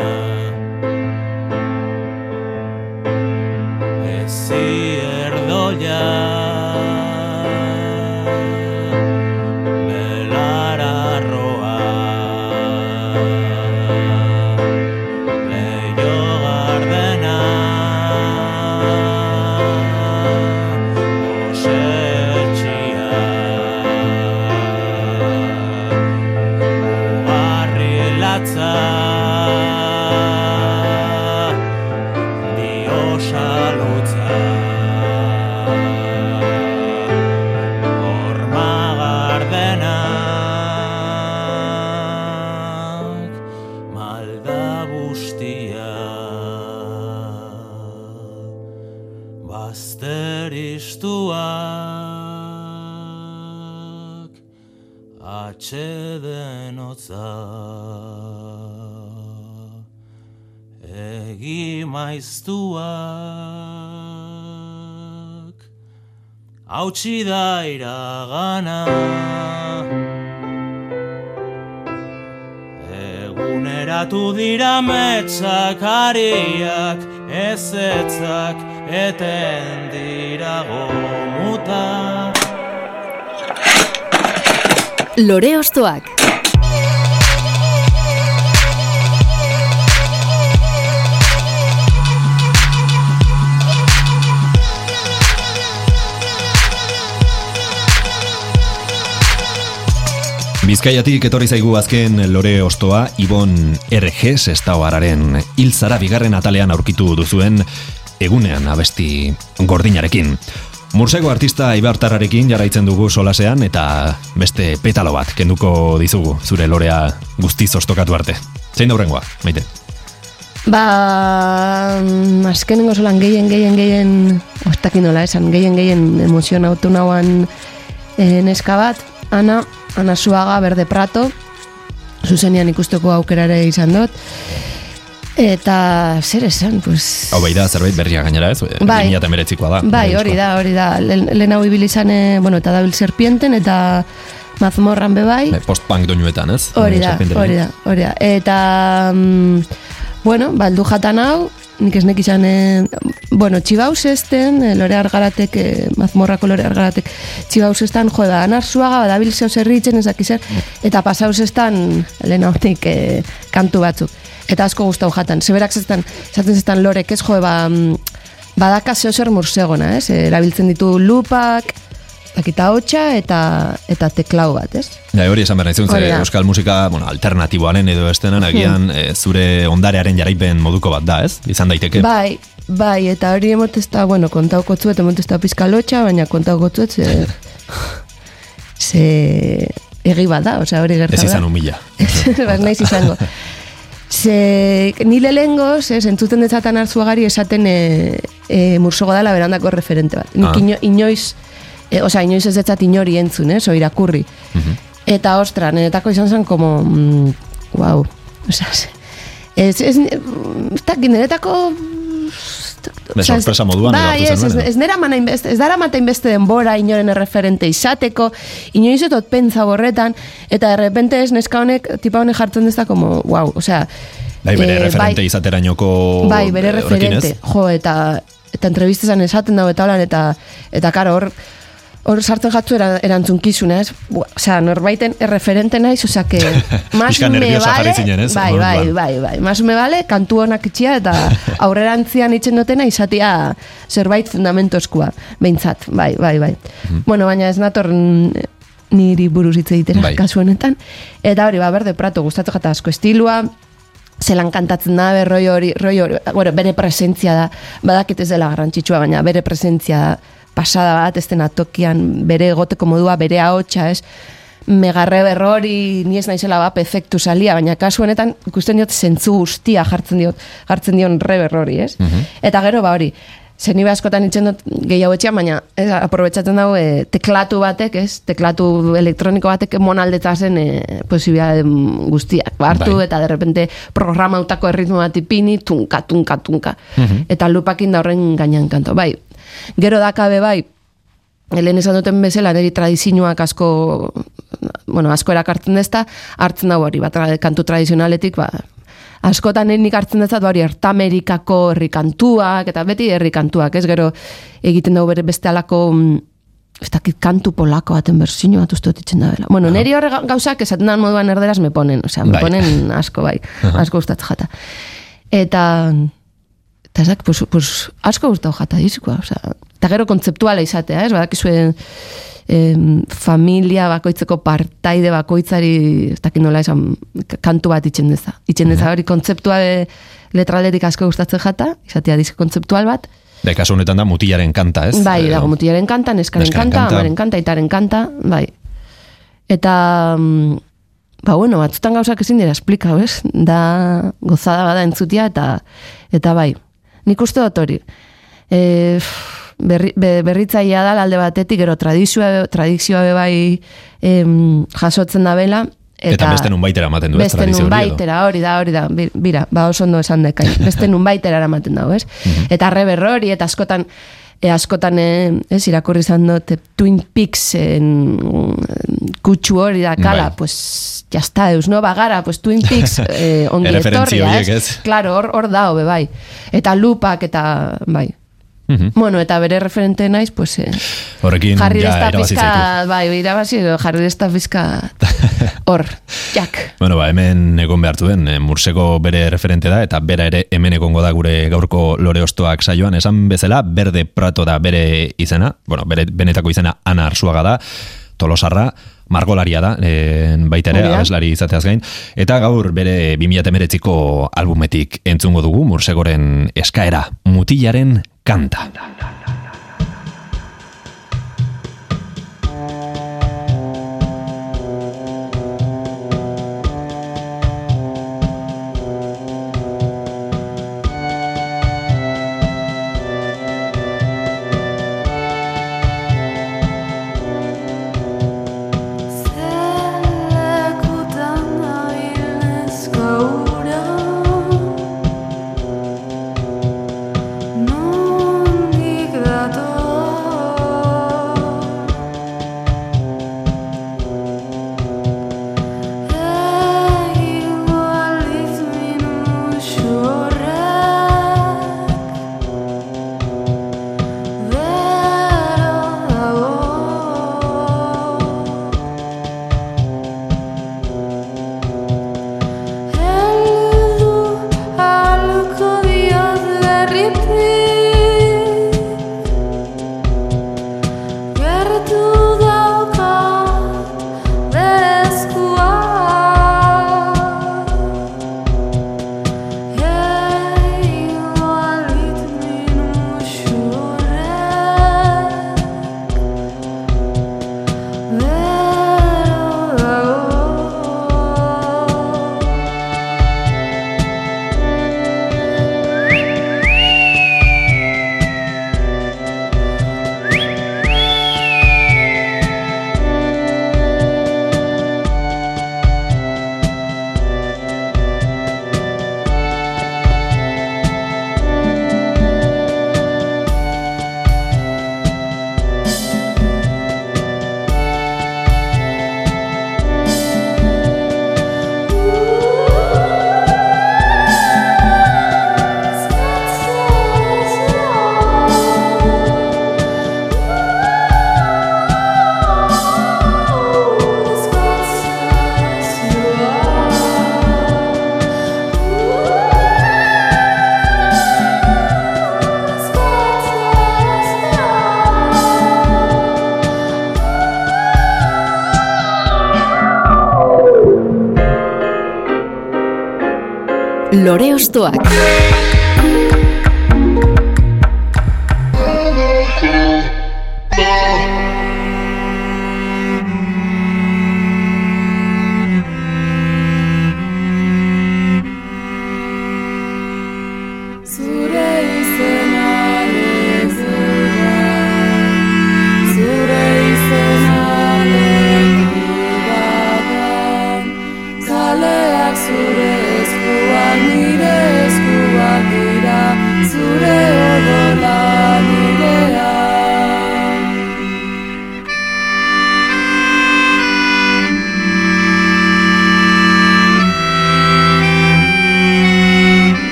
Speaker 6: Egi maiztuak Hautsi da iragana. Eguneratu dira metzak ariak Ezetzak eten dira gomuta.
Speaker 5: Lore Ostoak.
Speaker 1: Bizkaiatik etorri zaigu azken lore ostoa Ibon RG sestaoararen hilzara bigarren atalean aurkitu duzuen egunean abesti gordinarekin. Mursego artista Ibartarrarekin jarraitzen dugu solasean eta beste petalo bat kenduko dizugu zure lorea guztiz ostokatu arte. Zein da hurrengoa, maite?
Speaker 3: Ba, azkenengo zolan gehien, gehien, gehien, oztakin nola esan, gehien, gehien emozion autu nauan e, neska bat, Ana, Ana Suaga, Berde Prato, zuzenian ikusteko aukerare izan dut, eta zer esan, pues...
Speaker 1: Hau bai da, zerbait berria gainera ez?
Speaker 3: Bai.
Speaker 1: 2008koa da.
Speaker 3: Bai, hori da, hori da, lehen hau ibili izan, eh, bueno, eta dabil serpienten, eta mazmorran be bai,
Speaker 1: Bai, Post-punk doinuetan, ez?
Speaker 3: Hori da,
Speaker 1: Serpienteren.
Speaker 3: hori da, hori da. Eta, mm, bueno, baldu jatan hau, nik ez nek izan, eh, bueno, txibauz esten, eh, lore argaratek, eh, mazmorrako lore argaratek, txibauz estan, jo, da, anarzuaga, badabil zeo zerritzen ezak izan, eta pasauz estan, lehen honik, eh, kantu batzuk. Eta asko gustau jatan. Zeberak zestan, esaten zestan lorek, ez jo, ba, mm, badaka zeo zer mursegona, ez? Erabiltzen ditu lupak, dakita hotxa eta eta teklau bat, ez?
Speaker 1: Ja, hori esan behar
Speaker 3: da.
Speaker 1: euskal musika bueno, alternatiboaren edo estenan agian eh, zure ondarearen jaraipen moduko bat da, ez? Izan daiteke.
Speaker 3: Bai, bai, eta hori emotezta, bueno, kontauko tzuet, emotezta pizka lotxa, baina kontauko tzuet, ze, [laughs] ze egi bat da, osea, hori gerta
Speaker 1: ez
Speaker 3: da.
Speaker 1: izan humila. [laughs]
Speaker 3: Bas naiz izango. Ze, ni lehengoz, ez, entzuten detzatan arzuagari esaten e, e, mursogo dala berandako referente bat. Nik
Speaker 1: Ah.
Speaker 3: ino, inoiz, e, osea, inoiz ez detzat inori entzun, ez, o irakurri. Eta, ostra, niretako izan zen, como, mm, wow, osea, ez, ez, ez dakit, niretako...
Speaker 1: De sorpresa moduan
Speaker 3: Bai, ez, ez, ez nera mana inbeste, ez dara mata inbeste denbora inoren erreferente izateko, inoiz etot pentsa borretan, eta de repente ez neska honek, tipa honek jartzen dezta como, wow, osea...
Speaker 1: Bai, bere
Speaker 3: eh,
Speaker 1: referente
Speaker 3: bai,
Speaker 1: izaterainoko
Speaker 3: Bai, bere
Speaker 1: eh,
Speaker 3: referente, jo, eta eta entrevistezan esaten dago eta holan, eta, eta karo, hor, hor sartzen jatzu era, erantzunkizuna, ez? Osea, norbaiten erreferente naiz, osea, que [laughs]
Speaker 1: Pixka
Speaker 3: me
Speaker 1: jarri zinen, ez?
Speaker 3: bai, bai, bai, bai, más me vale, kantu honak itxia, eta [laughs] aurrerantzian itxen dutena izatea zerbait fundamentozkoa, behintzat, bai, bai, bai. Bueno, baina ez nator mm, niri buruz hitz egitera
Speaker 1: Bai.
Speaker 3: kasu honetan. Eta hori, ba, berde prato, gustatu jata asko estilua, zelan kantatzen da, be, roi hori, hori, bueno, bere presentzia da, badakit ez dela garrantzitsua, baina bere presentzia da, pasada bat, ez dena tokian, bere egoteko modua, bere ahotsa, ez, megarre berrori, ni ez naizela bap efektu salia, baina kasu honetan ikusten diot zentzu guztia jartzen diot, jartzen dion reber hori, ez? Eta gero, ba hori, Zer ni askotan itzen dut gehiago etxean, baina ez, aprobetsatzen dago e, teklatu batek, ez? Teklatu elektroniko batek monaldeta zen e, posibilidade guztiak. Ba, hartu
Speaker 1: Bai.
Speaker 3: eta de repente programautako erritmo bat ipini, tunka, tunka, tunka. Eta lupakin da horren gainean kanto. Bai, gero dakabe bai, Lehen esan duten bezala, niri tradizioak asko, bueno, asko erakartzen dezta, hartzen dago hori, bat kantu tradizionaletik, ba, askotan nik hartzen dezat, ba, hori, Ertamerikako herri kantuak, eta beti herri kantuak, ez gero egiten dugu bere beste alako, mm, ez dakit kantu polako baten berzino bat uste dut itzen da bela. Bueno, niri horre ga- gauzak esaten dan moduan erderaz me ponen, osea, me
Speaker 1: Bai.
Speaker 3: ponen asko, bai, asko gustatzen jata. Eta, eta ezak, pues, pues, asko gustau jata diskoa, osea, eta gero kontzeptuala izatea, ez, badakizue em, familia bakoitzeko partaide bakoitzari, ez dakit nola esan, kantu bat itxen deza. Itxen deza hori kontzeptua de letraldetik asko gustatzen jata, izatea disko kontzeptual bat,
Speaker 1: Da, kasu honetan da mutilaren kanta, ez?
Speaker 3: Bai,
Speaker 1: Eh,
Speaker 3: dago mutilaren kanta, neskaren
Speaker 1: neskaren
Speaker 3: kanta,
Speaker 1: kanta.
Speaker 3: amaren kanta, itaren kanta, bai. Eta, mm, ba, bueno, batzutan gauzak ezin dira esplikau, ez? Da gozada bada entzutia, eta, eta bai. Nik uste dut hori. E, berri, be, berritzailea da alde batetik, gero tradizioa, tradizioa bai em, jasotzen da bela,
Speaker 1: Eta, beste nun baitera ematen du, ez?
Speaker 3: Beste nun baitera, hori da, hori da, bi- bira, ba oso ondo esan dekain, beste [laughs] nun baitera eramaten dago, ez?
Speaker 1: Mhm.
Speaker 3: Eta reber hori, eta askotan, e, askotan, e, ez, irakurri izan dut, Twin Peaks en, kutsu hori da, kala,
Speaker 1: Bai.
Speaker 3: pues, jazta, eus, no, bagara, pues Twin Peaks [laughs] eh, ongi etorria,
Speaker 1: horiek,
Speaker 3: ez? Claro, hor, hor da, hobe, bai. Eta lupak, eta, bai.
Speaker 1: Mhm.
Speaker 3: Bueno, eta bere referente naiz, pues, eh,
Speaker 1: Horrekin
Speaker 3: jarri
Speaker 1: ja
Speaker 3: pizka, bai, irabazi, jarri desta pizka, [laughs] hor, jak.
Speaker 1: Bueno, ba, hemen egon behartu den, eh, Murseko bere referente da, eta bera ere hemen egongo da gure gaurko lore ostoak saioan, esan bezala, berde prato da bere izena, bueno, bere benetako izena Ana Arzuaga da, tolosarra, margolaria da, e, baita ere,
Speaker 3: da.
Speaker 1: abeslari izateaz gain, eta gaur bere 2008ko albumetik entzungo dugu, Mursegoren eskaera, mutilaren kanta.
Speaker 5: Lore Ostoak.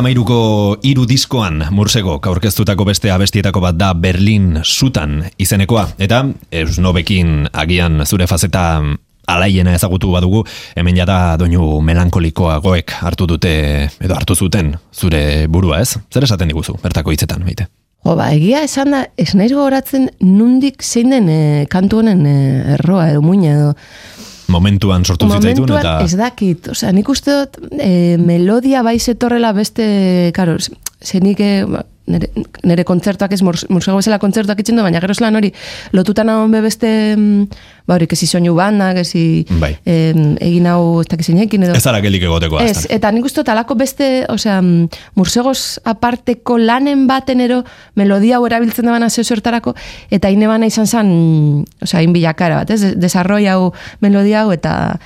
Speaker 1: 2008ko hiru diskoan Mursegok aurkeztutako beste abestietako bat da Berlin Sutan izenekoa. Eta Eusnobekin agian zure fazeta alaiena ezagutu badugu, hemen jada doinu melankolikoagoek hartu dute, edo hartu zuten, zure burua ez? Zer esaten diguzu, bertako hitzetan, baite?
Speaker 3: Jo, ba, egia esan da, ez naiz gogoratzen nundik zein den e, kantu honen e, erroa edo muina edo.
Speaker 1: Momentuan sortu zitzaitun
Speaker 3: Momentuan
Speaker 1: eta...
Speaker 3: ez dakit, osea, nik uste dut e, melodia bai zetorrela beste, karo, zenik e, ba, nere, nere kontzertuak ez, mursego bezala kontzertuak itzen du, baina gero zelan hori, lotutan hau be beste, mm, ba hori, kesi soinu banda, kesi
Speaker 1: Bai.
Speaker 3: em, egin hau ez dakit zeinekin edo.
Speaker 1: Ez ara geldik egoteko
Speaker 3: Ez,
Speaker 1: aztan.
Speaker 3: eta nik uste dut alako beste, osea, mm, mursegoz aparteko lanen baten ero melodia hau erabiltzen da bana zeu zertarako, eta hain ebana izan zen, mm, osea, hain bilakara bat, ez? Desarroi hau melodia hau eta,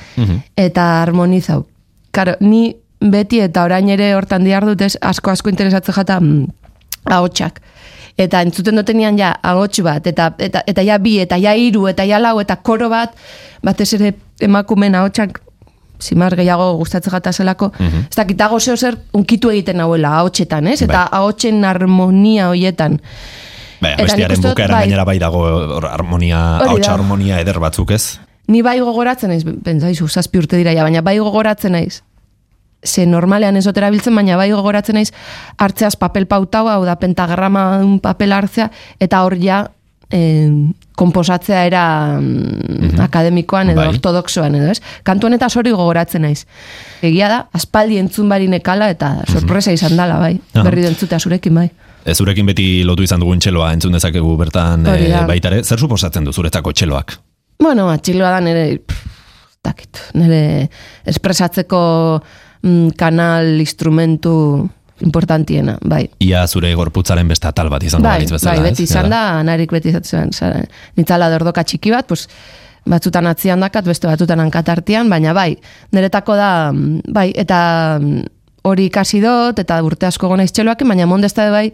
Speaker 3: eta harmoniza hau. Karo, ni beti eta orain ere hortan diar dut ez, asko asko interesatzen jata mm, ahotsak. Eta entzuten dutenian ja ahots bat, eta, eta, eta ja bi, eta ja hiru, eta ja lau, eta koro bat, batez ere emakumen ahotsak zimar gehiago gustatzen jata zelako, ez dakit dago zeo zer unkitu egiten hauela ahotsetan, ez? Eta
Speaker 1: Bai.
Speaker 3: ahotsen harmonia hoietan.
Speaker 1: Bai,
Speaker 3: Eta nik
Speaker 1: bestiaren
Speaker 3: uste dut,
Speaker 1: bukaeran
Speaker 3: bai.
Speaker 1: gainera bai dago harmonia, hautsa
Speaker 3: da.
Speaker 1: harmonia eder batzuk ez?
Speaker 3: Ni bai gogoratzen naiz, pentsaizu, zazpi urte dira, ja, baina bai gogoratzen naiz. Ze normalean ez otera biltzen, baina bai gogoratzen naiz hartzeaz papel pautau, hau da pentagrama un papel hartzea, eta hor ja eh, komposatzea era mm, akademikoan edo
Speaker 1: Bai.
Speaker 3: ortodoxoan edo, ez? Kantu honetaz hori gogoratzen naiz. Egia da, aspaldi entzun bari nekala eta sorpresa izan dala, bai.
Speaker 1: Aha.
Speaker 3: Berri entzutea zurekin, bai.
Speaker 1: Ez zurekin beti lotu izan dugun txeloa entzun dezakegu bertan e,
Speaker 3: da.
Speaker 1: baitare. Zer suposatzen du zuretzako txeloak?
Speaker 3: Bueno, atxiloa da nire, pff, dakit, nire espresatzeko mm, kanal instrumentu importantiena, bai.
Speaker 1: Ia zure gorputzaren beste atal bat izango
Speaker 3: Bai,
Speaker 1: bezala,
Speaker 3: bai, beti izan da, narik beti izan zen, nitzala dordoka txiki bat, pues, batzutan atzian dakat, beste batzutan hankatartian, baina bai, niretako da, mm, bai, eta mm, hori ikasi dut, eta urte asko gona txeloak, baina mondezta bai,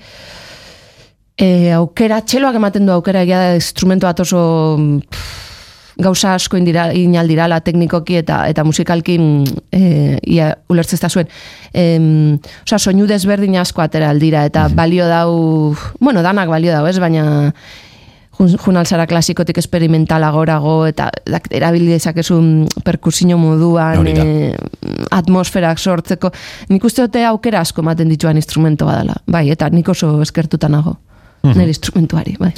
Speaker 3: e, aukera, txeloak ematen du aukera egia da instrumento bat oso pff, gauza asko indira, inaldirala teknikoki eta eta musikalki mm, e, ia ulertzezta zuen. Em, osea, soinu desberdin asko atera aldira eta balio dau, bueno, danak balio dau, ez, baina jun, jun alzara klasikotik esperimentala gorago, eta erabili dezakezu mm, perkusio moduan,
Speaker 1: da.
Speaker 3: eh, atmosferak sortzeko. Nik uste dute aukera asko ematen dituan instrumento badala. Bai, eta nik oso eskertuta nago.
Speaker 1: Mhm.
Speaker 3: Nire instrumentuari, bai.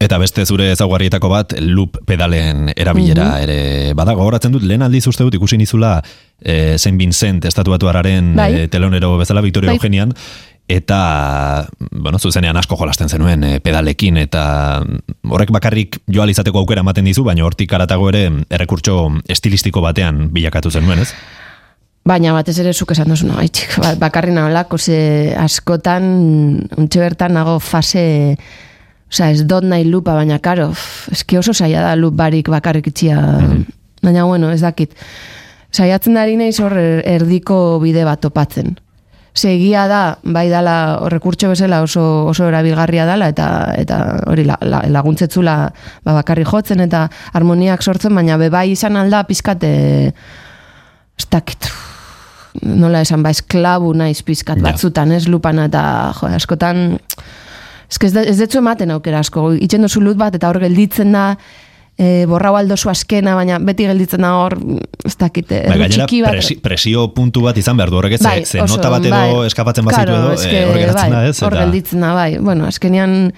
Speaker 1: Eta beste zure ezaugarrietako bat, loop pedalen erabilera
Speaker 3: Mhm.
Speaker 1: ere badago. Horatzen dut, lehen aldiz uste dut ikusi nizula eh, Saint Vincent estatuatuararen
Speaker 3: Bai.
Speaker 1: eh, telonero bezala Victoria
Speaker 3: Bai.
Speaker 1: Eugenian, eta, bueno, zuzenean asko jolasten zenuen eh, pedalekin, eta horrek bakarrik joal izateko aukera ematen dizu, baina hortik aratago ere errekurtso estilistiko batean bilakatu zenuen, ez?
Speaker 3: Baina batez ere zuk esan duzuna, bai, txik, ba- bakarri naholako, ze askotan, untxe bertan nago fase, osea, ez dot nahi lupa, baina karo, eski oso saia da lup barik bakarrik itxia, baina bueno, ez dakit. Saiatzen ari naiz hor er- erdiko bide bat topatzen. Ze egia da, bai dala rekurtso bezala oso, oso erabilgarria dala eta eta hori la, la, laguntzetzula ba, bakarri jotzen eta harmoniak sortzen, baina be bai izan alda pizkate ez dakit nola esan ba esklabu naiz pizkat batzutan ez lupan eta jo, askotan eske ez, da- ez detzu ematen aukera asko itxen dozu lut bat eta hor gelditzen da e, borrau aldozu askena, baina beti gelditzen da hor, ez dakit,
Speaker 1: Bai,
Speaker 3: erru
Speaker 1: gainera,
Speaker 3: txiki bat.
Speaker 1: presi, presio puntu bat izan behar du horrek
Speaker 3: Bai,
Speaker 1: ze
Speaker 3: oso,
Speaker 1: nota bat edo
Speaker 3: bai.
Speaker 1: eskapatzen bazitu
Speaker 3: Claro,
Speaker 1: edo,
Speaker 3: eske,
Speaker 1: eh, hor geratzen
Speaker 3: bai,
Speaker 1: da ez?
Speaker 3: Hor gelditzen da, bai. Bueno, azkenean,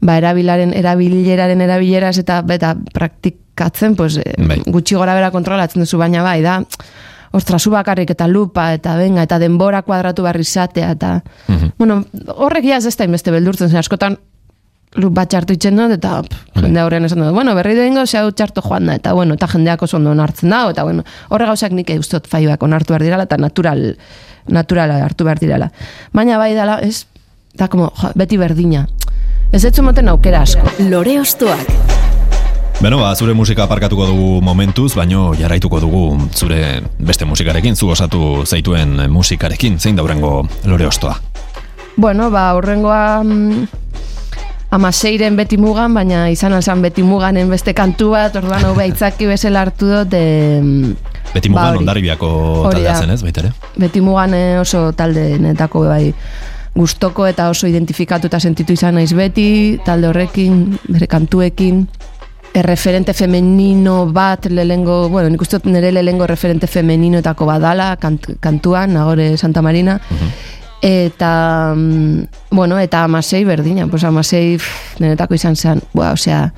Speaker 3: ba, erabilaren, erabileraren erabileraz eta eta praktikatzen, pues, eh,
Speaker 1: Bai.
Speaker 3: gutxi gora bera kontrolatzen duzu, baina bai, da, ostra, zu bakarrik eta lupa, eta benga, eta denbora kuadratu barri izatea, eta,
Speaker 1: Mhm.
Speaker 3: bueno, horrek ja ez ez da inbeste beldurtzen, zen askotan, lup bat txartu itzen dut, eta pff,
Speaker 1: Bai.
Speaker 3: jende horrean esan dut, bueno, berri duengo, zehau txartu joan da, eta bueno, eta jendeak oso ondo onartzen da, eta bueno, horre gauzak nik eustot faioak onartu behar dirala, eta natural, naturala hartu behar dirala. Baina bai dala, ez, da como, jo, beti berdina. Ez etzu moten aukera asko.
Speaker 5: Lore Ostoak.
Speaker 1: Beno, ba, zure musika aparkatuko dugu momentuz, baino jarraituko dugu zure beste musikarekin, zu osatu zaituen musikarekin, zein daurengo lore ostoa.
Speaker 3: Bueno, ba, horrengoa mm, amaseiren beti mugan, baina izan alzan beti muganen beste kantu bat, orduan hau behitzaki bezala hartu dut, em,
Speaker 1: Beti
Speaker 3: Ba,
Speaker 1: mugan
Speaker 3: hori.
Speaker 1: ondarribiako
Speaker 3: Hori
Speaker 1: taldea zen ez, baita ere?
Speaker 3: beti mugan oso talde netako bai gustoko eta oso identifikatuta sentitu izan naiz beti, talde horrekin, bere kantuekin, erreferente femenino bat lehengo, bueno, nik uste nire lehengo referente femeninoetako badala kant, kantuan, Nagore Santa Marina, eta, mm, bueno, eta amasei berdina, pues amasei pff, niretako izan zen, bua, osea,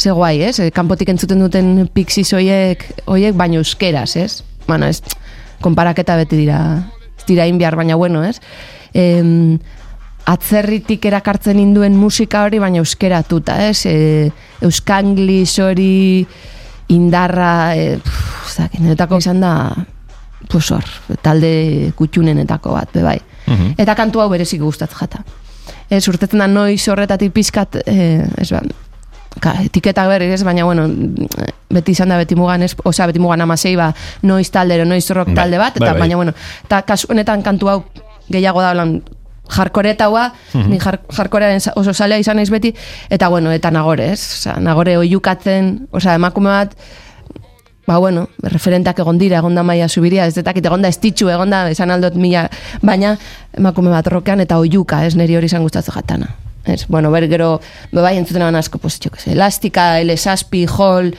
Speaker 3: ze guai, ez? Eh, Kanpotik entzuten duten pixiz hoiek, hoiek baino euskeraz, ez? Bueno, ez, konparaketa beti dira, ez dira inbiar, baina bueno, ez? Em, atzerritik erakartzen induen musika hori, baina euskeratuta, ez? E, euskanglis hori indarra, e, pff, niretako izan da, pues hor, talde kutxunenetako bat, be bai.
Speaker 1: Mhm.
Speaker 3: Eta kantu hau berezik gustat jata. Ez, urtetzen da noiz horretatik pizkat, eh, ez ba, ka, etiketak berri ez, baina bueno, beti izan da beti mugan, ez, osea, beti mugan amasei, ba, noiz taldero, noiz rock
Speaker 1: Bai,
Speaker 3: talde bat, eta
Speaker 1: bai, bai.
Speaker 3: baina bueno, eta kasu honetan kantu hau gehiago da, lan, jarkoretaua,
Speaker 1: Mhm.
Speaker 3: ni jar, jarkorearen oso salea izan naiz beti, eta bueno, eta nagore, ez? Osea, nagore oiukatzen, osea, emakume bat, ba bueno, referenteak egon dira, egon da maia zubiria, ez detakit, egon da estitxu, egon da, esan aldot mila, baina emakume bat rokean eta oiuka, ez niri hori izan gustatzen jatana. Ez, bueno, ber, gero, be bai entzuten eban asko, pues, se, elastika, L6, Hall,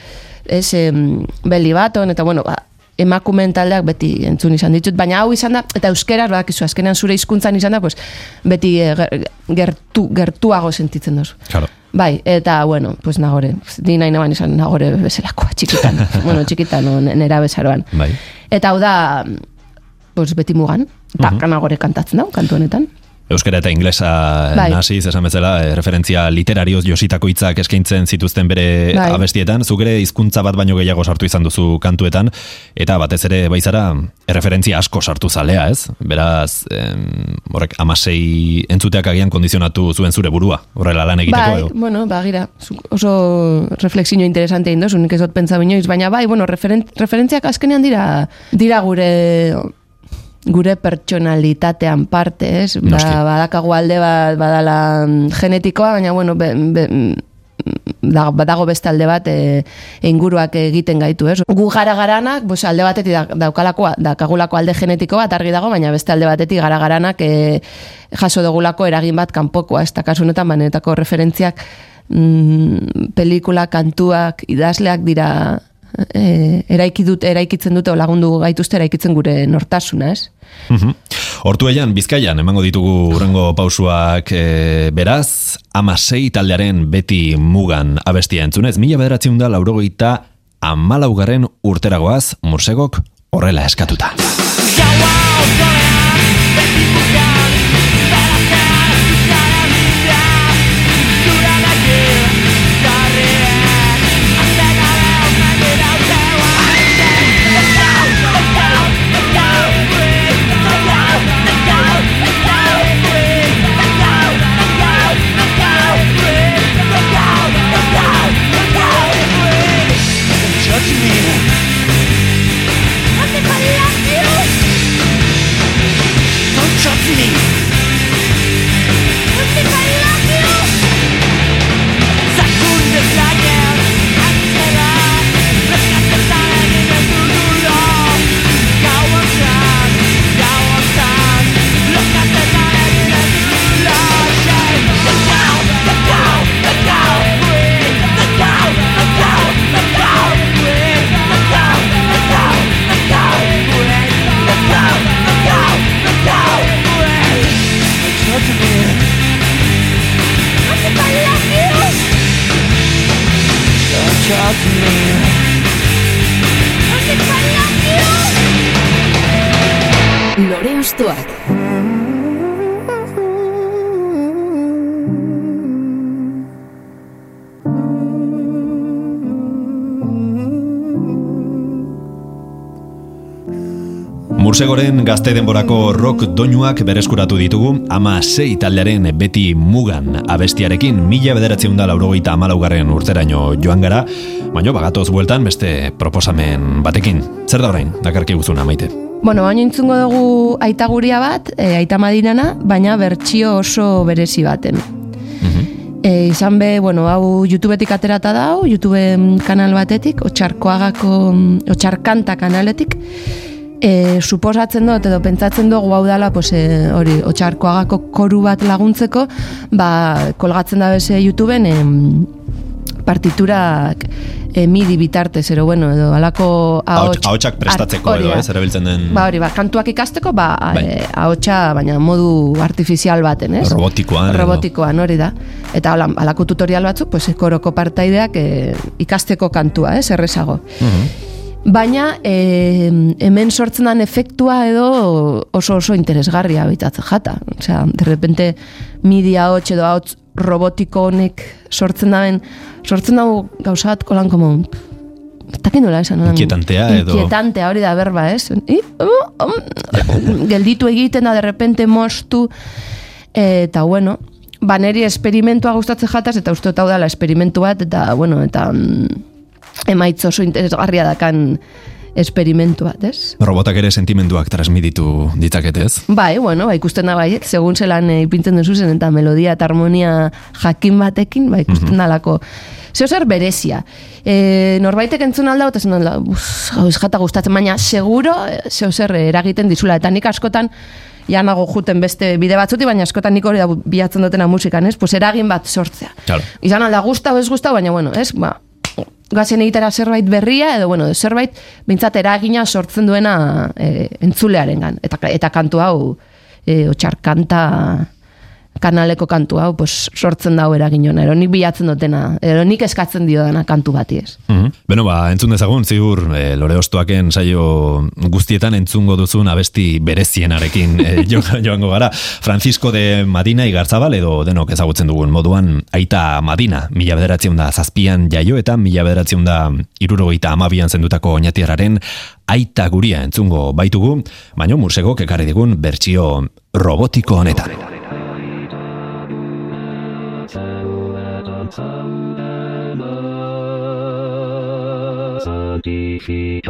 Speaker 3: ez, em, Belly Button, eta bueno, ba, emakumeen taldeak beti entzun izan ditut, baina hau izan da, eta euskeraz, badakizu, azkenean zure hizkuntzan izan da, pues, beti ger- gertu, gertuago sentitzen dozu.
Speaker 1: Claro.
Speaker 3: Bai, eta, bueno, pues nagore, di nahi naban izan nagore bezalakoa txikitan, [laughs] bueno, txikitan, no, nera bezaroan.
Speaker 1: Bai.
Speaker 3: Eta hau da, pues beti mugan, eta
Speaker 1: Mhm.
Speaker 3: nagore kantatzen da, kantu honetan.
Speaker 1: Euskara eta inglesa
Speaker 3: Bai.
Speaker 1: nasiz, esan bezala, eh, referentzia literarioz jositako hitzak eskaintzen zituzten bere
Speaker 3: Bai.
Speaker 1: abestietan, zuk ere hizkuntza bat baino gehiago sartu izan duzu kantuetan, eta batez ere baizara referentzia asko sartu zalea, ez? Beraz, em, horrek amasei entzuteak agian kondizionatu zuen zure burua, horrela lan egiteko
Speaker 3: Bai,
Speaker 1: edo.
Speaker 3: bueno, ba, gira, oso reflexio interesante egin dozu, nik ez dut pentsa binoiz, baina bai, bueno, referen, referentziak azkenean dira, dira gure gure pertsonalitatean parte, ez? Ba,
Speaker 1: Noski.
Speaker 3: badakagu alde bat badala mm, genetikoa, baina bueno, be, be, mm, da, badago beste alde bat e, inguruak egiten gaitu, ez? Gu gara garanak, pues, alde batetik da, daukalako, dakagulako alde genetiko bat argi dago, baina beste alde batetik gara garanak e, jaso dugulako eragin bat kanpokoa, ez da kasu honetan, banetako referentziak mm, pelikula, kantuak, idazleak dira e, eraiki dut, eraikitzen dute lagundu gaituzte eraikitzen gure nortasuna, ez?
Speaker 1: Mhm. Hortu eian, bizkaian, emango ditugu urrengo pausuak e, beraz, amasei taldearen beti mugan abestia entzunez, mila bederatzen da laurogeita amalaugarren urteragoaz, mursegok horrela eskatuta.
Speaker 6: Lore Ostoak.
Speaker 1: Mursegoren gazte denborako rock doinuak bereskuratu ditugu, ama sei taldearen beti mugan abestiarekin mila bederatzen da laurogeita amalaugarren urteraino joan gara, baino bagatoz bueltan beste proposamen batekin. Zer da orain, dakarki guzuna maite?
Speaker 3: Bueno, baina intzungo dugu aita guria bat, e, aita madinana, baina bertsio oso berezi baten. E, izan be, bueno, hau YouTubetik aterata da, YouTube kanal batetik, otxarkoagako, otxarkanta kanaletik, e, suposatzen dut edo pentsatzen dugu hau dela pues, e, hori otxarkoagako koru bat laguntzeko ba, kolgatzen da beze YouTubeen em, partiturak e, midi bitartez, ero bueno, edo alako ahots,
Speaker 1: Ahotsak prestatzeko edo, ez, erabiltzen den
Speaker 3: Ba, hori, ba, kantuak ikasteko, ba,
Speaker 1: Bai.
Speaker 3: e, ahotsa, baina modu artifizial baten, ez?
Speaker 1: robotikoan.
Speaker 3: Robotikoan, hori da. Eta hola, alako tutorial batzuk, pues, koroko partaideak e, ikasteko kantua, ez, errezago. Baina e, hemen sortzen den efektua edo oso oso interesgarria bitatzen jata. Osea, de repente media hots edo hots robotiko honek sortzen daben, sortzen dago gauza kolan komo Eta nola esan nola?
Speaker 1: Inkietantea edo-
Speaker 3: Inkietantea hori da berba, ez? I, um, um, gelditu egiten da, de repente mostu, eta bueno, ba neri esperimentua gustatzen jataz, eta uste hau dela esperimentu bat, eta bueno, eta mm, emaitz oso interesgarria dakan esperimentu bat, ez?
Speaker 1: Robotak ere sentimenduak transmititu ditzakete ez?
Speaker 3: Bai, bueno, ba, ikusten da baiek, segun zelan e, ipintzen duzu zen, eta melodia eta harmonia jakin batekin, ba, ikusten dalako. Zeo zer berezia. E, norbaitek entzun alda, eta zen alda, ez jata gustatzen, baina seguro, zeo zer eragiten dizula, eta nik askotan, ja nago juten beste bide batzuti, baina askotan nik hori da bilatzen dutena musikan, ez? Pues eragin bat sortzea.
Speaker 1: Claro.
Speaker 3: Izan alda gustau ez gustau, baina bueno, ez? Ba, gazen egitera zerbait berria, edo bueno, zerbait bintzat eragina sortzen duena e, entzulearengan. Eta, eta kantu hau, e, otxarkanta kanaleko kantu hau, pues, sortzen dau eragin hona. Ero nik bilatzen dutena, ero nik eskatzen dio dana kantu bati ez.
Speaker 1: Mhm. Beno, ba, entzun dezagun, ziur, e, lore ostoaken saio guztietan entzungo duzun abesti berezienarekin e, [laughs] jo, joango gara. Francisco de Madina igarzabal edo denok ezagutzen dugun moduan aita Madina, mila bederatzen da zazpian jaio eta mila bederatzen da irurogeita amabian zendutako oinatiararen aita guria entzungo baitugu, baino mursegok ekarri digun bertsio robotiko honetan.
Speaker 7: Viva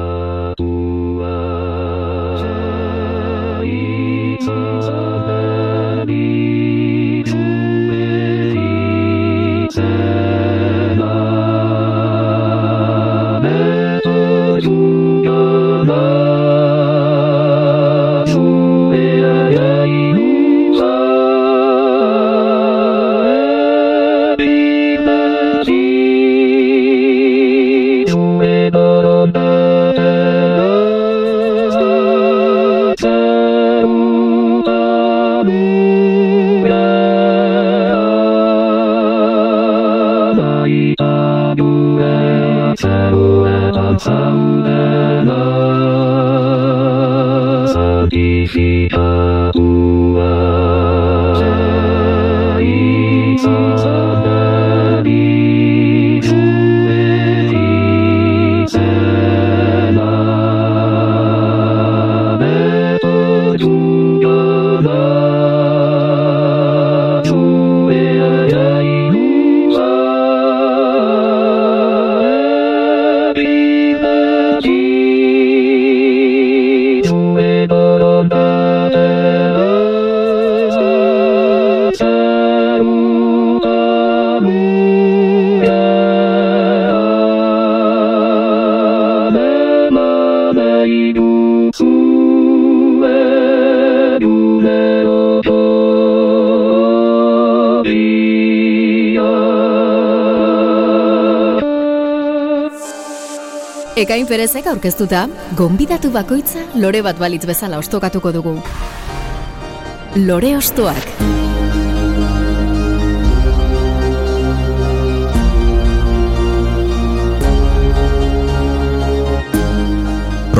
Speaker 7: Vita.
Speaker 5: Ekain Perezek aurkeztuta, gonbidatu bakoitza lore bat balitz bezala ostokatuko dugu. Lore ostoak.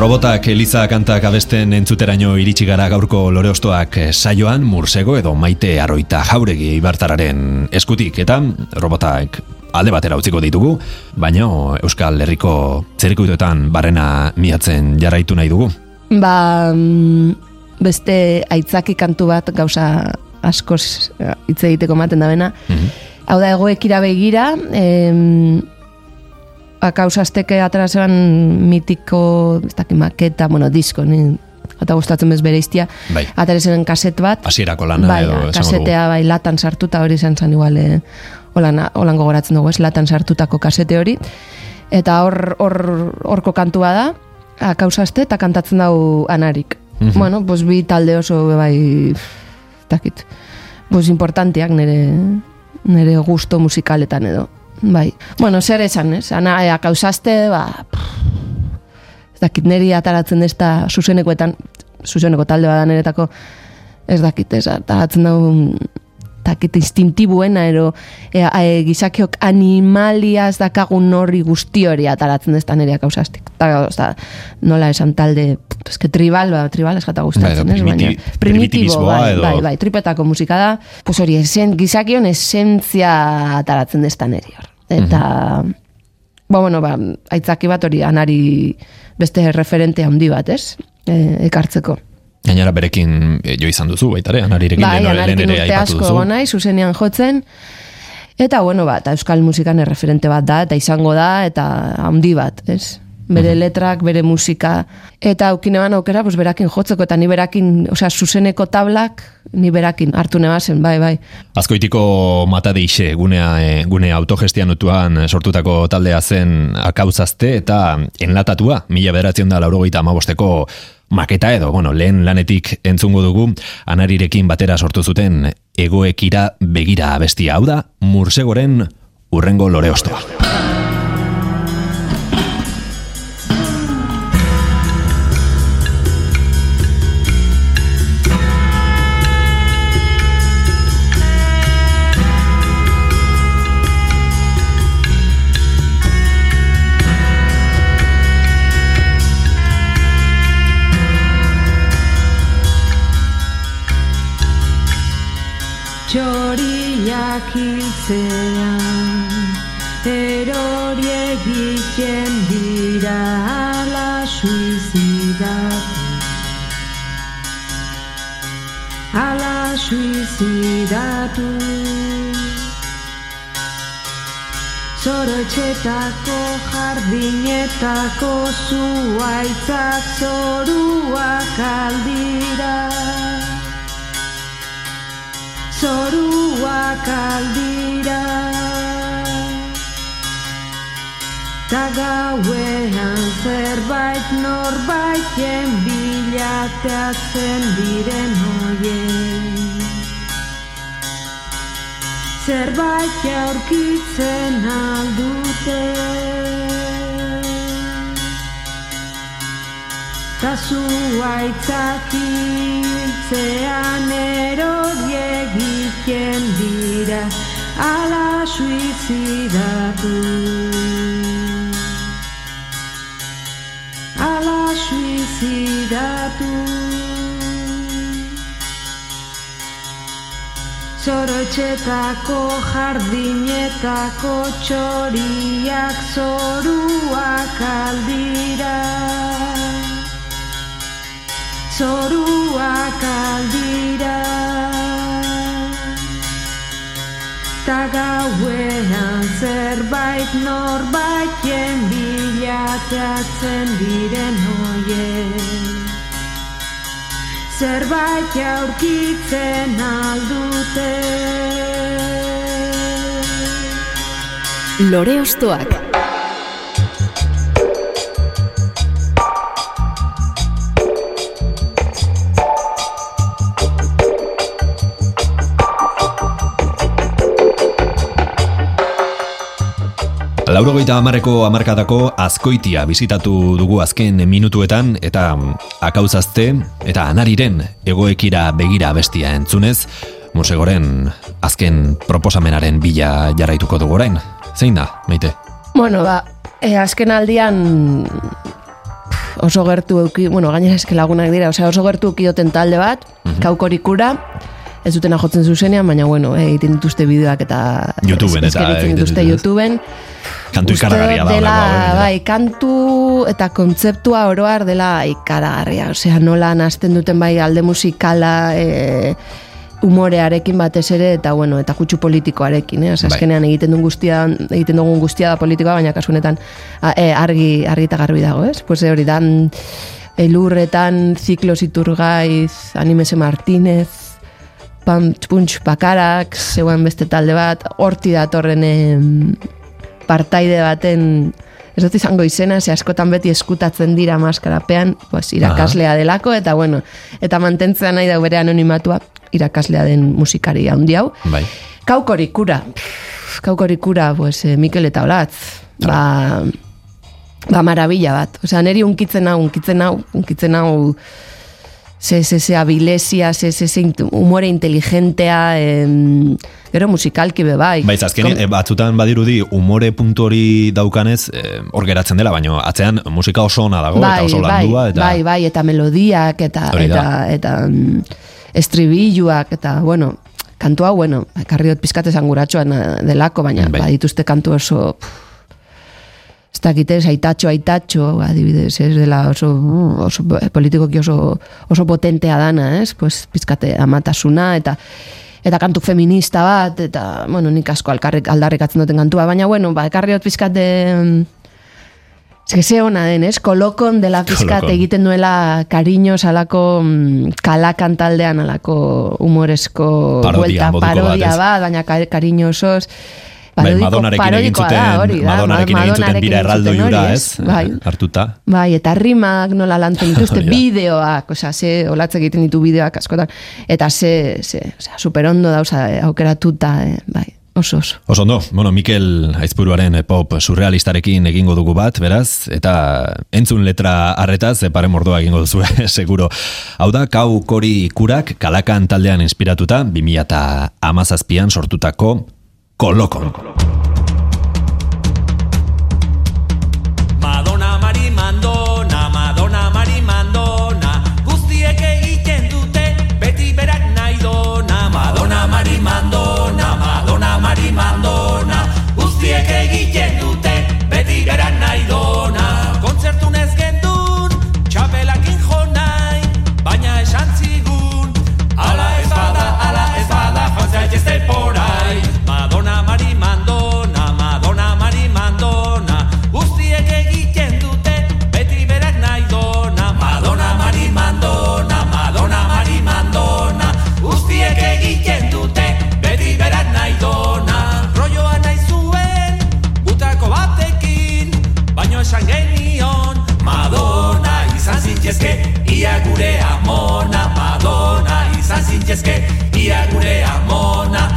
Speaker 1: Robotak Eliza kantak abesten entzuteraino iritsi gara gaurko lore ostoak saioan mursego edo maite arroita jauregi ibartararen eskutik eta robotak alde batera utziko ditugu, baina Euskal Herriko zerikutuetan barrena miatzen jarraitu nahi dugu.
Speaker 3: Ba, mm, beste aitzaki kantu bat gauza askoz eh, hitz egiteko maten da bena. Hau da, egoekira begira, em, akausazteke atarazean mitiko, ez dakit maketa, bueno, disko, ni, eta gustatzen bez bere iztia,
Speaker 1: Bai.
Speaker 3: kaset bat,
Speaker 1: Hasierako lana
Speaker 3: bai,
Speaker 1: edo
Speaker 3: kasetea bai latan sartuta hori izan zen igual eh, holan, holan gogoratzen dugu ez latan sartutako kasete hori. Eta hor hor horko kantua da akausazte eta kantatzen dau anarik.
Speaker 1: Mhm.
Speaker 3: bueno, pues bi talde oso bai ez dakit. Pues importanteak nire nire gusto musikaletan edo bai, bueno, zer esan ez? Ana eh, akausazte ba pff, ez dakit niri ataratzen ez da zuzenekoetan zuzeneko talde bada niretako ez dakit ez ataratzen daun takit instintibuena ero e, e, gizakiok animaliaz dakagun horri guzti hori ataratzen ez da nire akausaztik eta oza, nola esan talde eske tribal, ba, tribal ez jata gustatzen ez,
Speaker 1: primiti-
Speaker 3: baina
Speaker 1: primitivismoa
Speaker 3: bai,
Speaker 1: edo-
Speaker 3: bai, bai, tripetako musika da pues hori, esen, gizakion esentzia ataratzen ez da niri hor eta ba, bueno, ba, aitzaki bat hori anari beste referente handi bat, ez? E, ekartzeko.
Speaker 1: Gainera berekin e, jo izan duzu baita ere, anarirekin
Speaker 3: Bai,
Speaker 1: lehen, ere aipatu duzu.
Speaker 3: naiz, zuzenean jotzen, eta bueno, ba, eta euskal musikan erreferente bat da, eta izango da, eta handi bat, ez? Bere letrak, bere musika, eta aukineban aukera, pues, berakin jotzeko, eta ni berakin, osea, zuzeneko tablak, ni berakin hartu nebazen, bai, bai.
Speaker 1: Azkoitiko mata deixe gunea, e, gune autogestianutuan sortutako taldea zen akauzazte eta enlatatua, mila bederatzen da laurogeita amabosteko maketa edo, bueno, lehen lanetik entzungo dugu, anarirekin batera sortu zuten egoekira begira abestia hau da, mursegoren urrengo lore ostoa.
Speaker 8: Zorotxetako jardinetako zuaitzak zoruak aldira. Zoruak aldira. Ta gauean zerbait norbaiten bilateatzen diren hoien Zerbait aurkitzen aldute Ta zuaitzak hiltzean erori egiten dira ala suizidatu. Zidatu Zorotxetako jardinetako txoriak zoruak aldira Zoruak aldira Ta gauean zerbait norbaiten bilateatzen diren hoien zerbait aurkitzen aldute.
Speaker 5: Lore Ostoak.
Speaker 1: Laurogeita amarreko amarkadako azkoitia bizitatu dugu azken minutuetan eta mm, akauzazte eta anariren egoekira begira bestia entzunez, musegoren azken proposamenaren bila jarraituko dugu orain. Zein da, meite?
Speaker 3: Bueno, ba, e, azken aldian oso gertu euki, bueno, gainera eske lagunak dira, osea oso gertu eukioten talde bat, kaukorikura, ez dutena jotzen zuzenean, baina bueno, eh, egiten dituzte bideoak eta
Speaker 1: YouTubeen eta
Speaker 3: egiten dituzte. YouTubeen.
Speaker 1: Kantu ikaragarria da.
Speaker 3: dela,
Speaker 1: eh,
Speaker 3: bai, kantu eta kontzeptua oroar dela ikaragarria, osea, nola nazten duten bai alde musikala, e, umorearekin batez ere eta bueno, eta kutsu politikoarekin, eh? Osea,
Speaker 1: Bai.
Speaker 3: azkenean egiten duen guztia, egiten dugun guztia da politikoa, baina kasu honetan e, argi argi eta garbi dago, ez? Pues hori da mm, elurretan Ziklos Iturgaiz, Animese Martínez, Punch, punch Bakarak, zeuen beste talde bat, horti datorren partaide baten ez dut izango izena, ze askotan beti eskutatzen dira maskarapean, pues, irakaslea delako, eta bueno, eta mantentzea nahi da bere anonimatua, irakaslea den musikari handi hau.
Speaker 1: Bai.
Speaker 3: Kaukorikura, Pff, kaukorikura, pues, eh, Mikel eta Olatz, ba, ba marabila bat. Osea, neri unkitzen hau, unkitzen hau, unkitzen hau, ze, ze, ze abilesia, ze, ze, ze humore inteligentea, em, gero musikalki be bai.
Speaker 1: Bai, azkenean,
Speaker 3: Kom-
Speaker 1: e, batzutan badirudi umore puntu hori daukanez, eh, hor geratzen dela, baina atzean musika oso ona dago, eta oso landua, eta...
Speaker 3: bai, bai, eta melodiak, eta, eta, eta mm, estribilluak, eta, bueno, kantua, bueno, ekarri dut pizkat delako, baina
Speaker 1: Bai.
Speaker 3: badituzte kantu oso, pff, ez dakite, aitatxo, aitatxo, adibidez, ez dela oso, oso politikoki oso, oso potentea dana, ez? Pues, pizkate amatasuna, eta eta kantu feminista bat, eta, bueno, nik asko alkarrik, aldarrikatzen duten kantua, baina, bueno, ba, ekarri dut pizkate, Ez que ze ona den, ez? Kolokon dela pizkat egiten duela kariño salako mm, kalakan taldean alako humoresko
Speaker 1: Parodia bat,
Speaker 3: parodia bat, baina ka- kariñosoz.
Speaker 1: Bai,
Speaker 3: parodiko-
Speaker 1: Madonarekin egin zuten,
Speaker 3: da, hori da,
Speaker 1: Madonarekin egin zuten bira erraldo jura, ez?
Speaker 3: Bai,
Speaker 1: Hartuta.
Speaker 3: Bai, eta rimak nola lantzen [laughs] dituzte,
Speaker 1: da.
Speaker 3: bideoak, osea, ze olatze egiten ditu bideoak askotan, eta ze, ze, osea, superondo dauza eh, aukeratuta, eh, bai, oso oso.
Speaker 1: Oso ondo, bueno, Mikel Aizpuruaren eh, pop surrealistarekin egingo dugu bat, beraz, eta entzun letra arretaz, epare mordoa egingo duzu, [laughs] seguro. Hau da, kau kori kurak kalakan taldean inspiratuta, 2000 eta amazazpian sortutako kolokon.
Speaker 6: Izan zintezke, ia gure amona.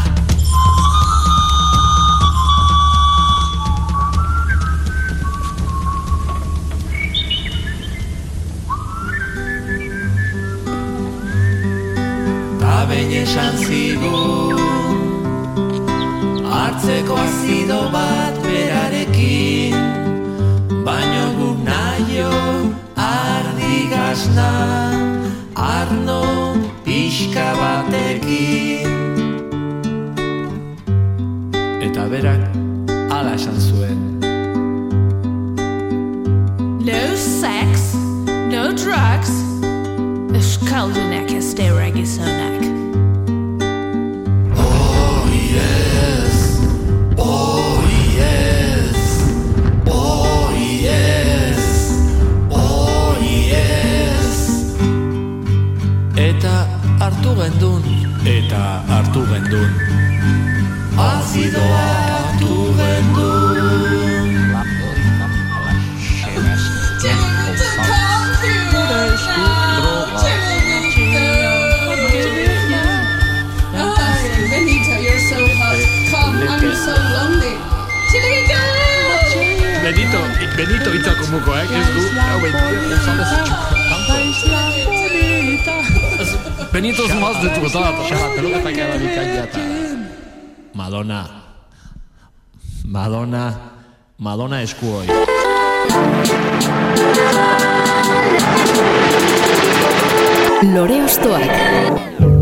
Speaker 6: Behin esan zigun Hartzeko azido bat berarekin Baino guk naio ardi asna Arno pixka batekin Eta berak ala esan zuen
Speaker 9: No sex, no drugs. Euskaldunak ez dira gizonak.
Speaker 6: Oh yes, gendun. Eta hartu gendun. Azidoa hartu gendun. Benito, Benito itzako mukoak ez du Hau Benito es más de tu edad Pelota cada bikainata Madonna. Madonna. Madonna esku hoi
Speaker 5: Lore Ostoak.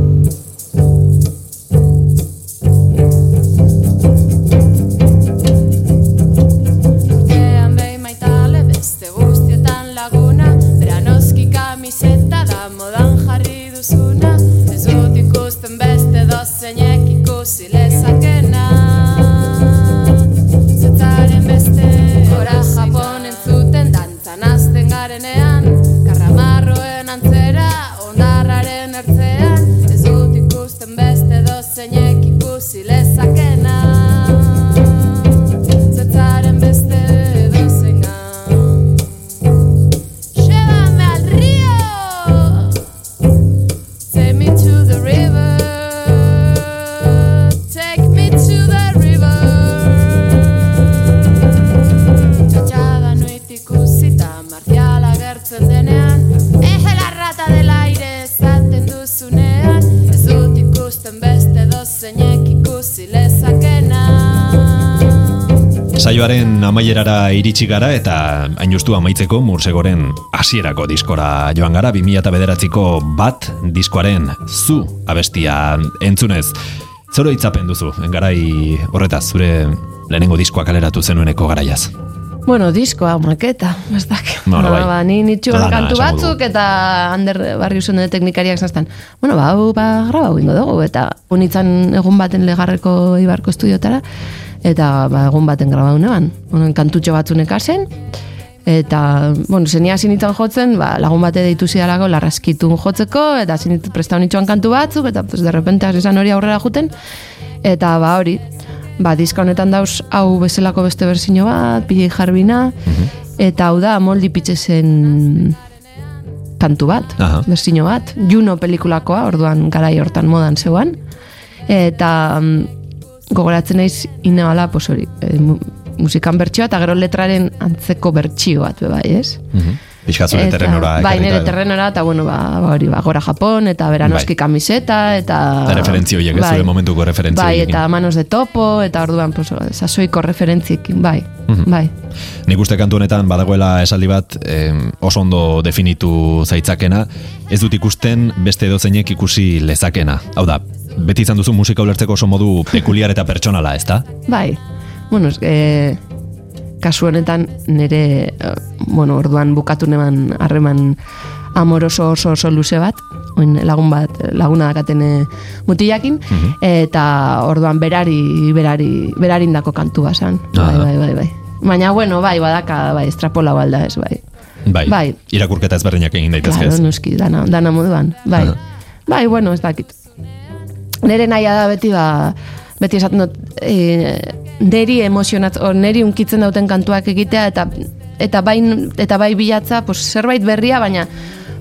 Speaker 1: Saioaren amaierara iritsi gara eta hain justu amaitzeko Mursegoren hasierako diskora joan gara 2009ko bat diskoaren zu abestia entzunez. Zoro itzapen duzu, garai horretaz, zure lehenengo diskoa kaleratu zenueneko garaiaz.
Speaker 3: Bueno, diskoa, maketa, ez dak.
Speaker 1: Bueno, bai.
Speaker 3: ba, ni nitxuan kantu batzuk eta Ander barri usun teknikariak zaztan. Bueno, ba, hau, ba, graba ingo dugu, eta unitzan egun baten legarreko ibarko estudiotara, eta ba, egun baten graba unean. Honen kantutxo batzunek zen, eta, bueno, zenia zinitzen jotzen, ba, lagun bate deitu zidalako larraskitun jotzeko, eta zinit presta nitxuan kantu batzuk, eta pues, de repente hasi izan hori aurrera juten, eta ba hori, ba, diska honetan dauz hau bezalako beste berzino bat, pilei jarbina, eta hau da moldi pitzezen kantu bat,
Speaker 1: Aha.
Speaker 3: berzino bat, Juno pelikulakoa, orduan garai hortan modan zeuan, eta mm, gogoratzen naiz inabala, pues hori, e, mu- musikan bertsioa, eta gero letraren antzeko bertsio bat, bai, ez?
Speaker 1: Pixka zure
Speaker 3: Eta-
Speaker 1: terrenora
Speaker 3: Bai, nire terrenora, eta bueno, ba, ba, hori, ba, gora Japon, eta beranoski
Speaker 1: Bai.
Speaker 3: kamiseta, eta...
Speaker 1: Eta referentzio horiek, ez, zure momentuko referentzio
Speaker 3: Bai, eta manos de topo, eta orduan, pues, sasoiko referentziekin, bai,
Speaker 1: Mhm.
Speaker 3: bai.
Speaker 1: Nik uste kantu honetan badagoela esaldi bat em, oso ondo definitu zaitzakena, ez dut ikusten beste edozeinek ikusi lezakena. Hau da, beti izan duzu musika ulertzeko oso modu pekuliar eta pertsonala, ezta?
Speaker 3: Bai, bueno, e, kasu honetan nire, eh, bueno, orduan bukatu neban harreman amoroso oso oso luze bat, oin lagun bat, laguna dakaten e, mutilakin, eta orduan berari, berari, berarindako kantu basan. Bai,
Speaker 1: Aha.
Speaker 3: bai, bai, bai. Baina, bueno, bai, badaka, bai, estrapola balda ez, bai.
Speaker 1: Bai,
Speaker 3: Bai.
Speaker 1: irakurketa ezberdinak egin daitezke.
Speaker 3: Claro, noski, dana, dana moduan. Bai.
Speaker 1: Aha.
Speaker 3: Bai, bueno, ez dakit. Nere naia da beti ba, beti esaten dut, e, neri emozionat, o, neri unkitzen dauten kantuak egitea, eta eta bai, eta bai bilatza, pues, zerbait berria, baina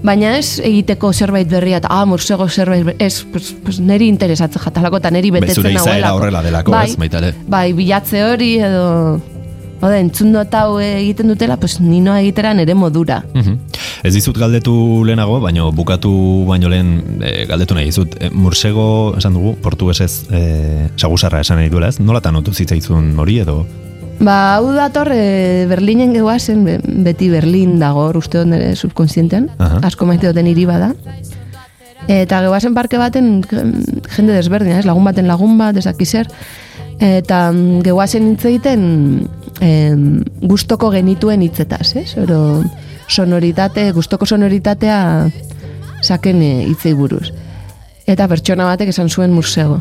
Speaker 3: baina ez egiteko zerbait berria, eta ah, morsego zerbait, ez, pues, pues, neri interesatzen jatalako, eta neri betetzen
Speaker 1: zure izaera
Speaker 3: nagoelako.
Speaker 1: horrela delako,
Speaker 3: bai,
Speaker 1: ez, baita ere.
Speaker 3: Bai, bilatze hori, edo, Oda, entzun dut hau egiten dutela, pues nino egitera nere modura.
Speaker 1: Mhm. Ez dizut galdetu lehenago, baino bukatu baino lehen e, galdetu nahi dizut. E, mursego, esan dugu, portugesez e, sagusarra esan nahi duela ez? Nolatan otu zitzaizun hori edo?
Speaker 3: Ba, hau dator e, Berlinen gehuazen, be- beti Berlin dago, uste dut nire subkonsientean, asko maite duten hiri bada. Eta gehuazen parke baten jende desberdina, ez? lagun baten lagun bat, ezaki zer. Eta mm, gehuazen hitz egiten em, gustoko genituen hitzetaz, ez? Oro sonoritate, gustoko sonoritatea saken e, hitzei buruz. Eta pertsona batek esan zuen musego.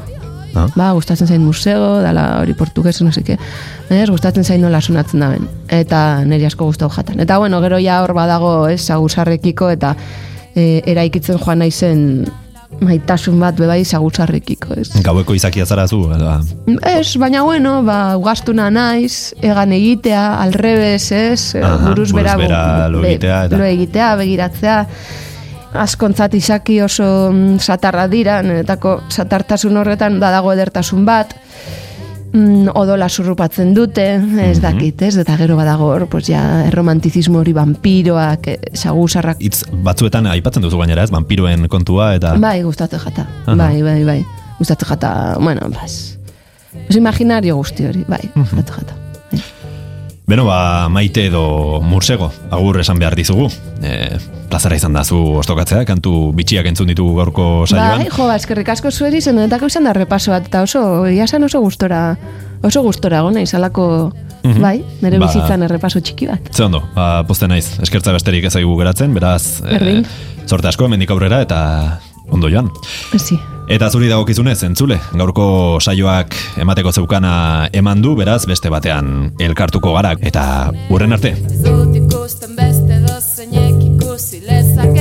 Speaker 1: Ah.
Speaker 3: Ba, gustatzen zain musego, dala hori portugues, no seke. Ez, gustatzen zain nola sonatzen daben. Eta niri asko gustau jatan. Eta bueno, gero ja hor badago, ez, saguzarrekiko eta e, eraikitzen joan naizen maitasun bat bebai saguzarrekiko, ez.
Speaker 1: Gaueko izakia zara zu, ala,
Speaker 3: Ez, baina bueno, ba, ugastuna naiz, egan egitea, alrebez, ez,
Speaker 1: Aha,
Speaker 3: buruz bera,
Speaker 1: bera lo egitea eta-
Speaker 3: lo egitea, begiratzea, askontzat izaki oso mm, satarra dira, niretako satartasun horretan badago edertasun bat, mm, odola surrupatzen dute, ez
Speaker 1: Mhm.
Speaker 3: dakit, ez, eta gero badago hor, pues ja, erromantizismo hori vampiroak, eh, saguzarrak,
Speaker 1: hitz batzuetan aipatzen duzu gainera, ez, vampiroen kontua eta
Speaker 3: bai, gustatzen jata,
Speaker 1: Aha.
Speaker 3: bai, bai, bai, gustatzen jata, bueno, bas, pues imaginario guzti hori, bai, gustatzen jata.
Speaker 1: Beno, ba, maite edo mursego, agur esan behar dizugu. E, plazara izan da zu ostokatzea, kantu bitxiak entzun ditugu gaurko saioan.
Speaker 3: Bai, jo, ba, eskerrik asko zueri zenetako izan da repaso bat, eta oso, ia esan oso gustora, oso gustora gona izalako,
Speaker 1: Mhm.
Speaker 3: bai, nire
Speaker 1: Ba-
Speaker 3: bizitzan errepaso txiki bat.
Speaker 1: Ze ondo, ba, poste naiz, eskertza besterik ez geratzen, beraz,
Speaker 3: Berdin.
Speaker 1: sorte asko, hemendik aurrera eta ondo joan.
Speaker 3: Si.
Speaker 1: Eta zuri dagokizunez, entzule, gaurko saioak emateko zeukana eman du, beraz, beste batean elkartuko gara, eta urren arte.
Speaker 10: Ez beste dozeinek ikusi lezakena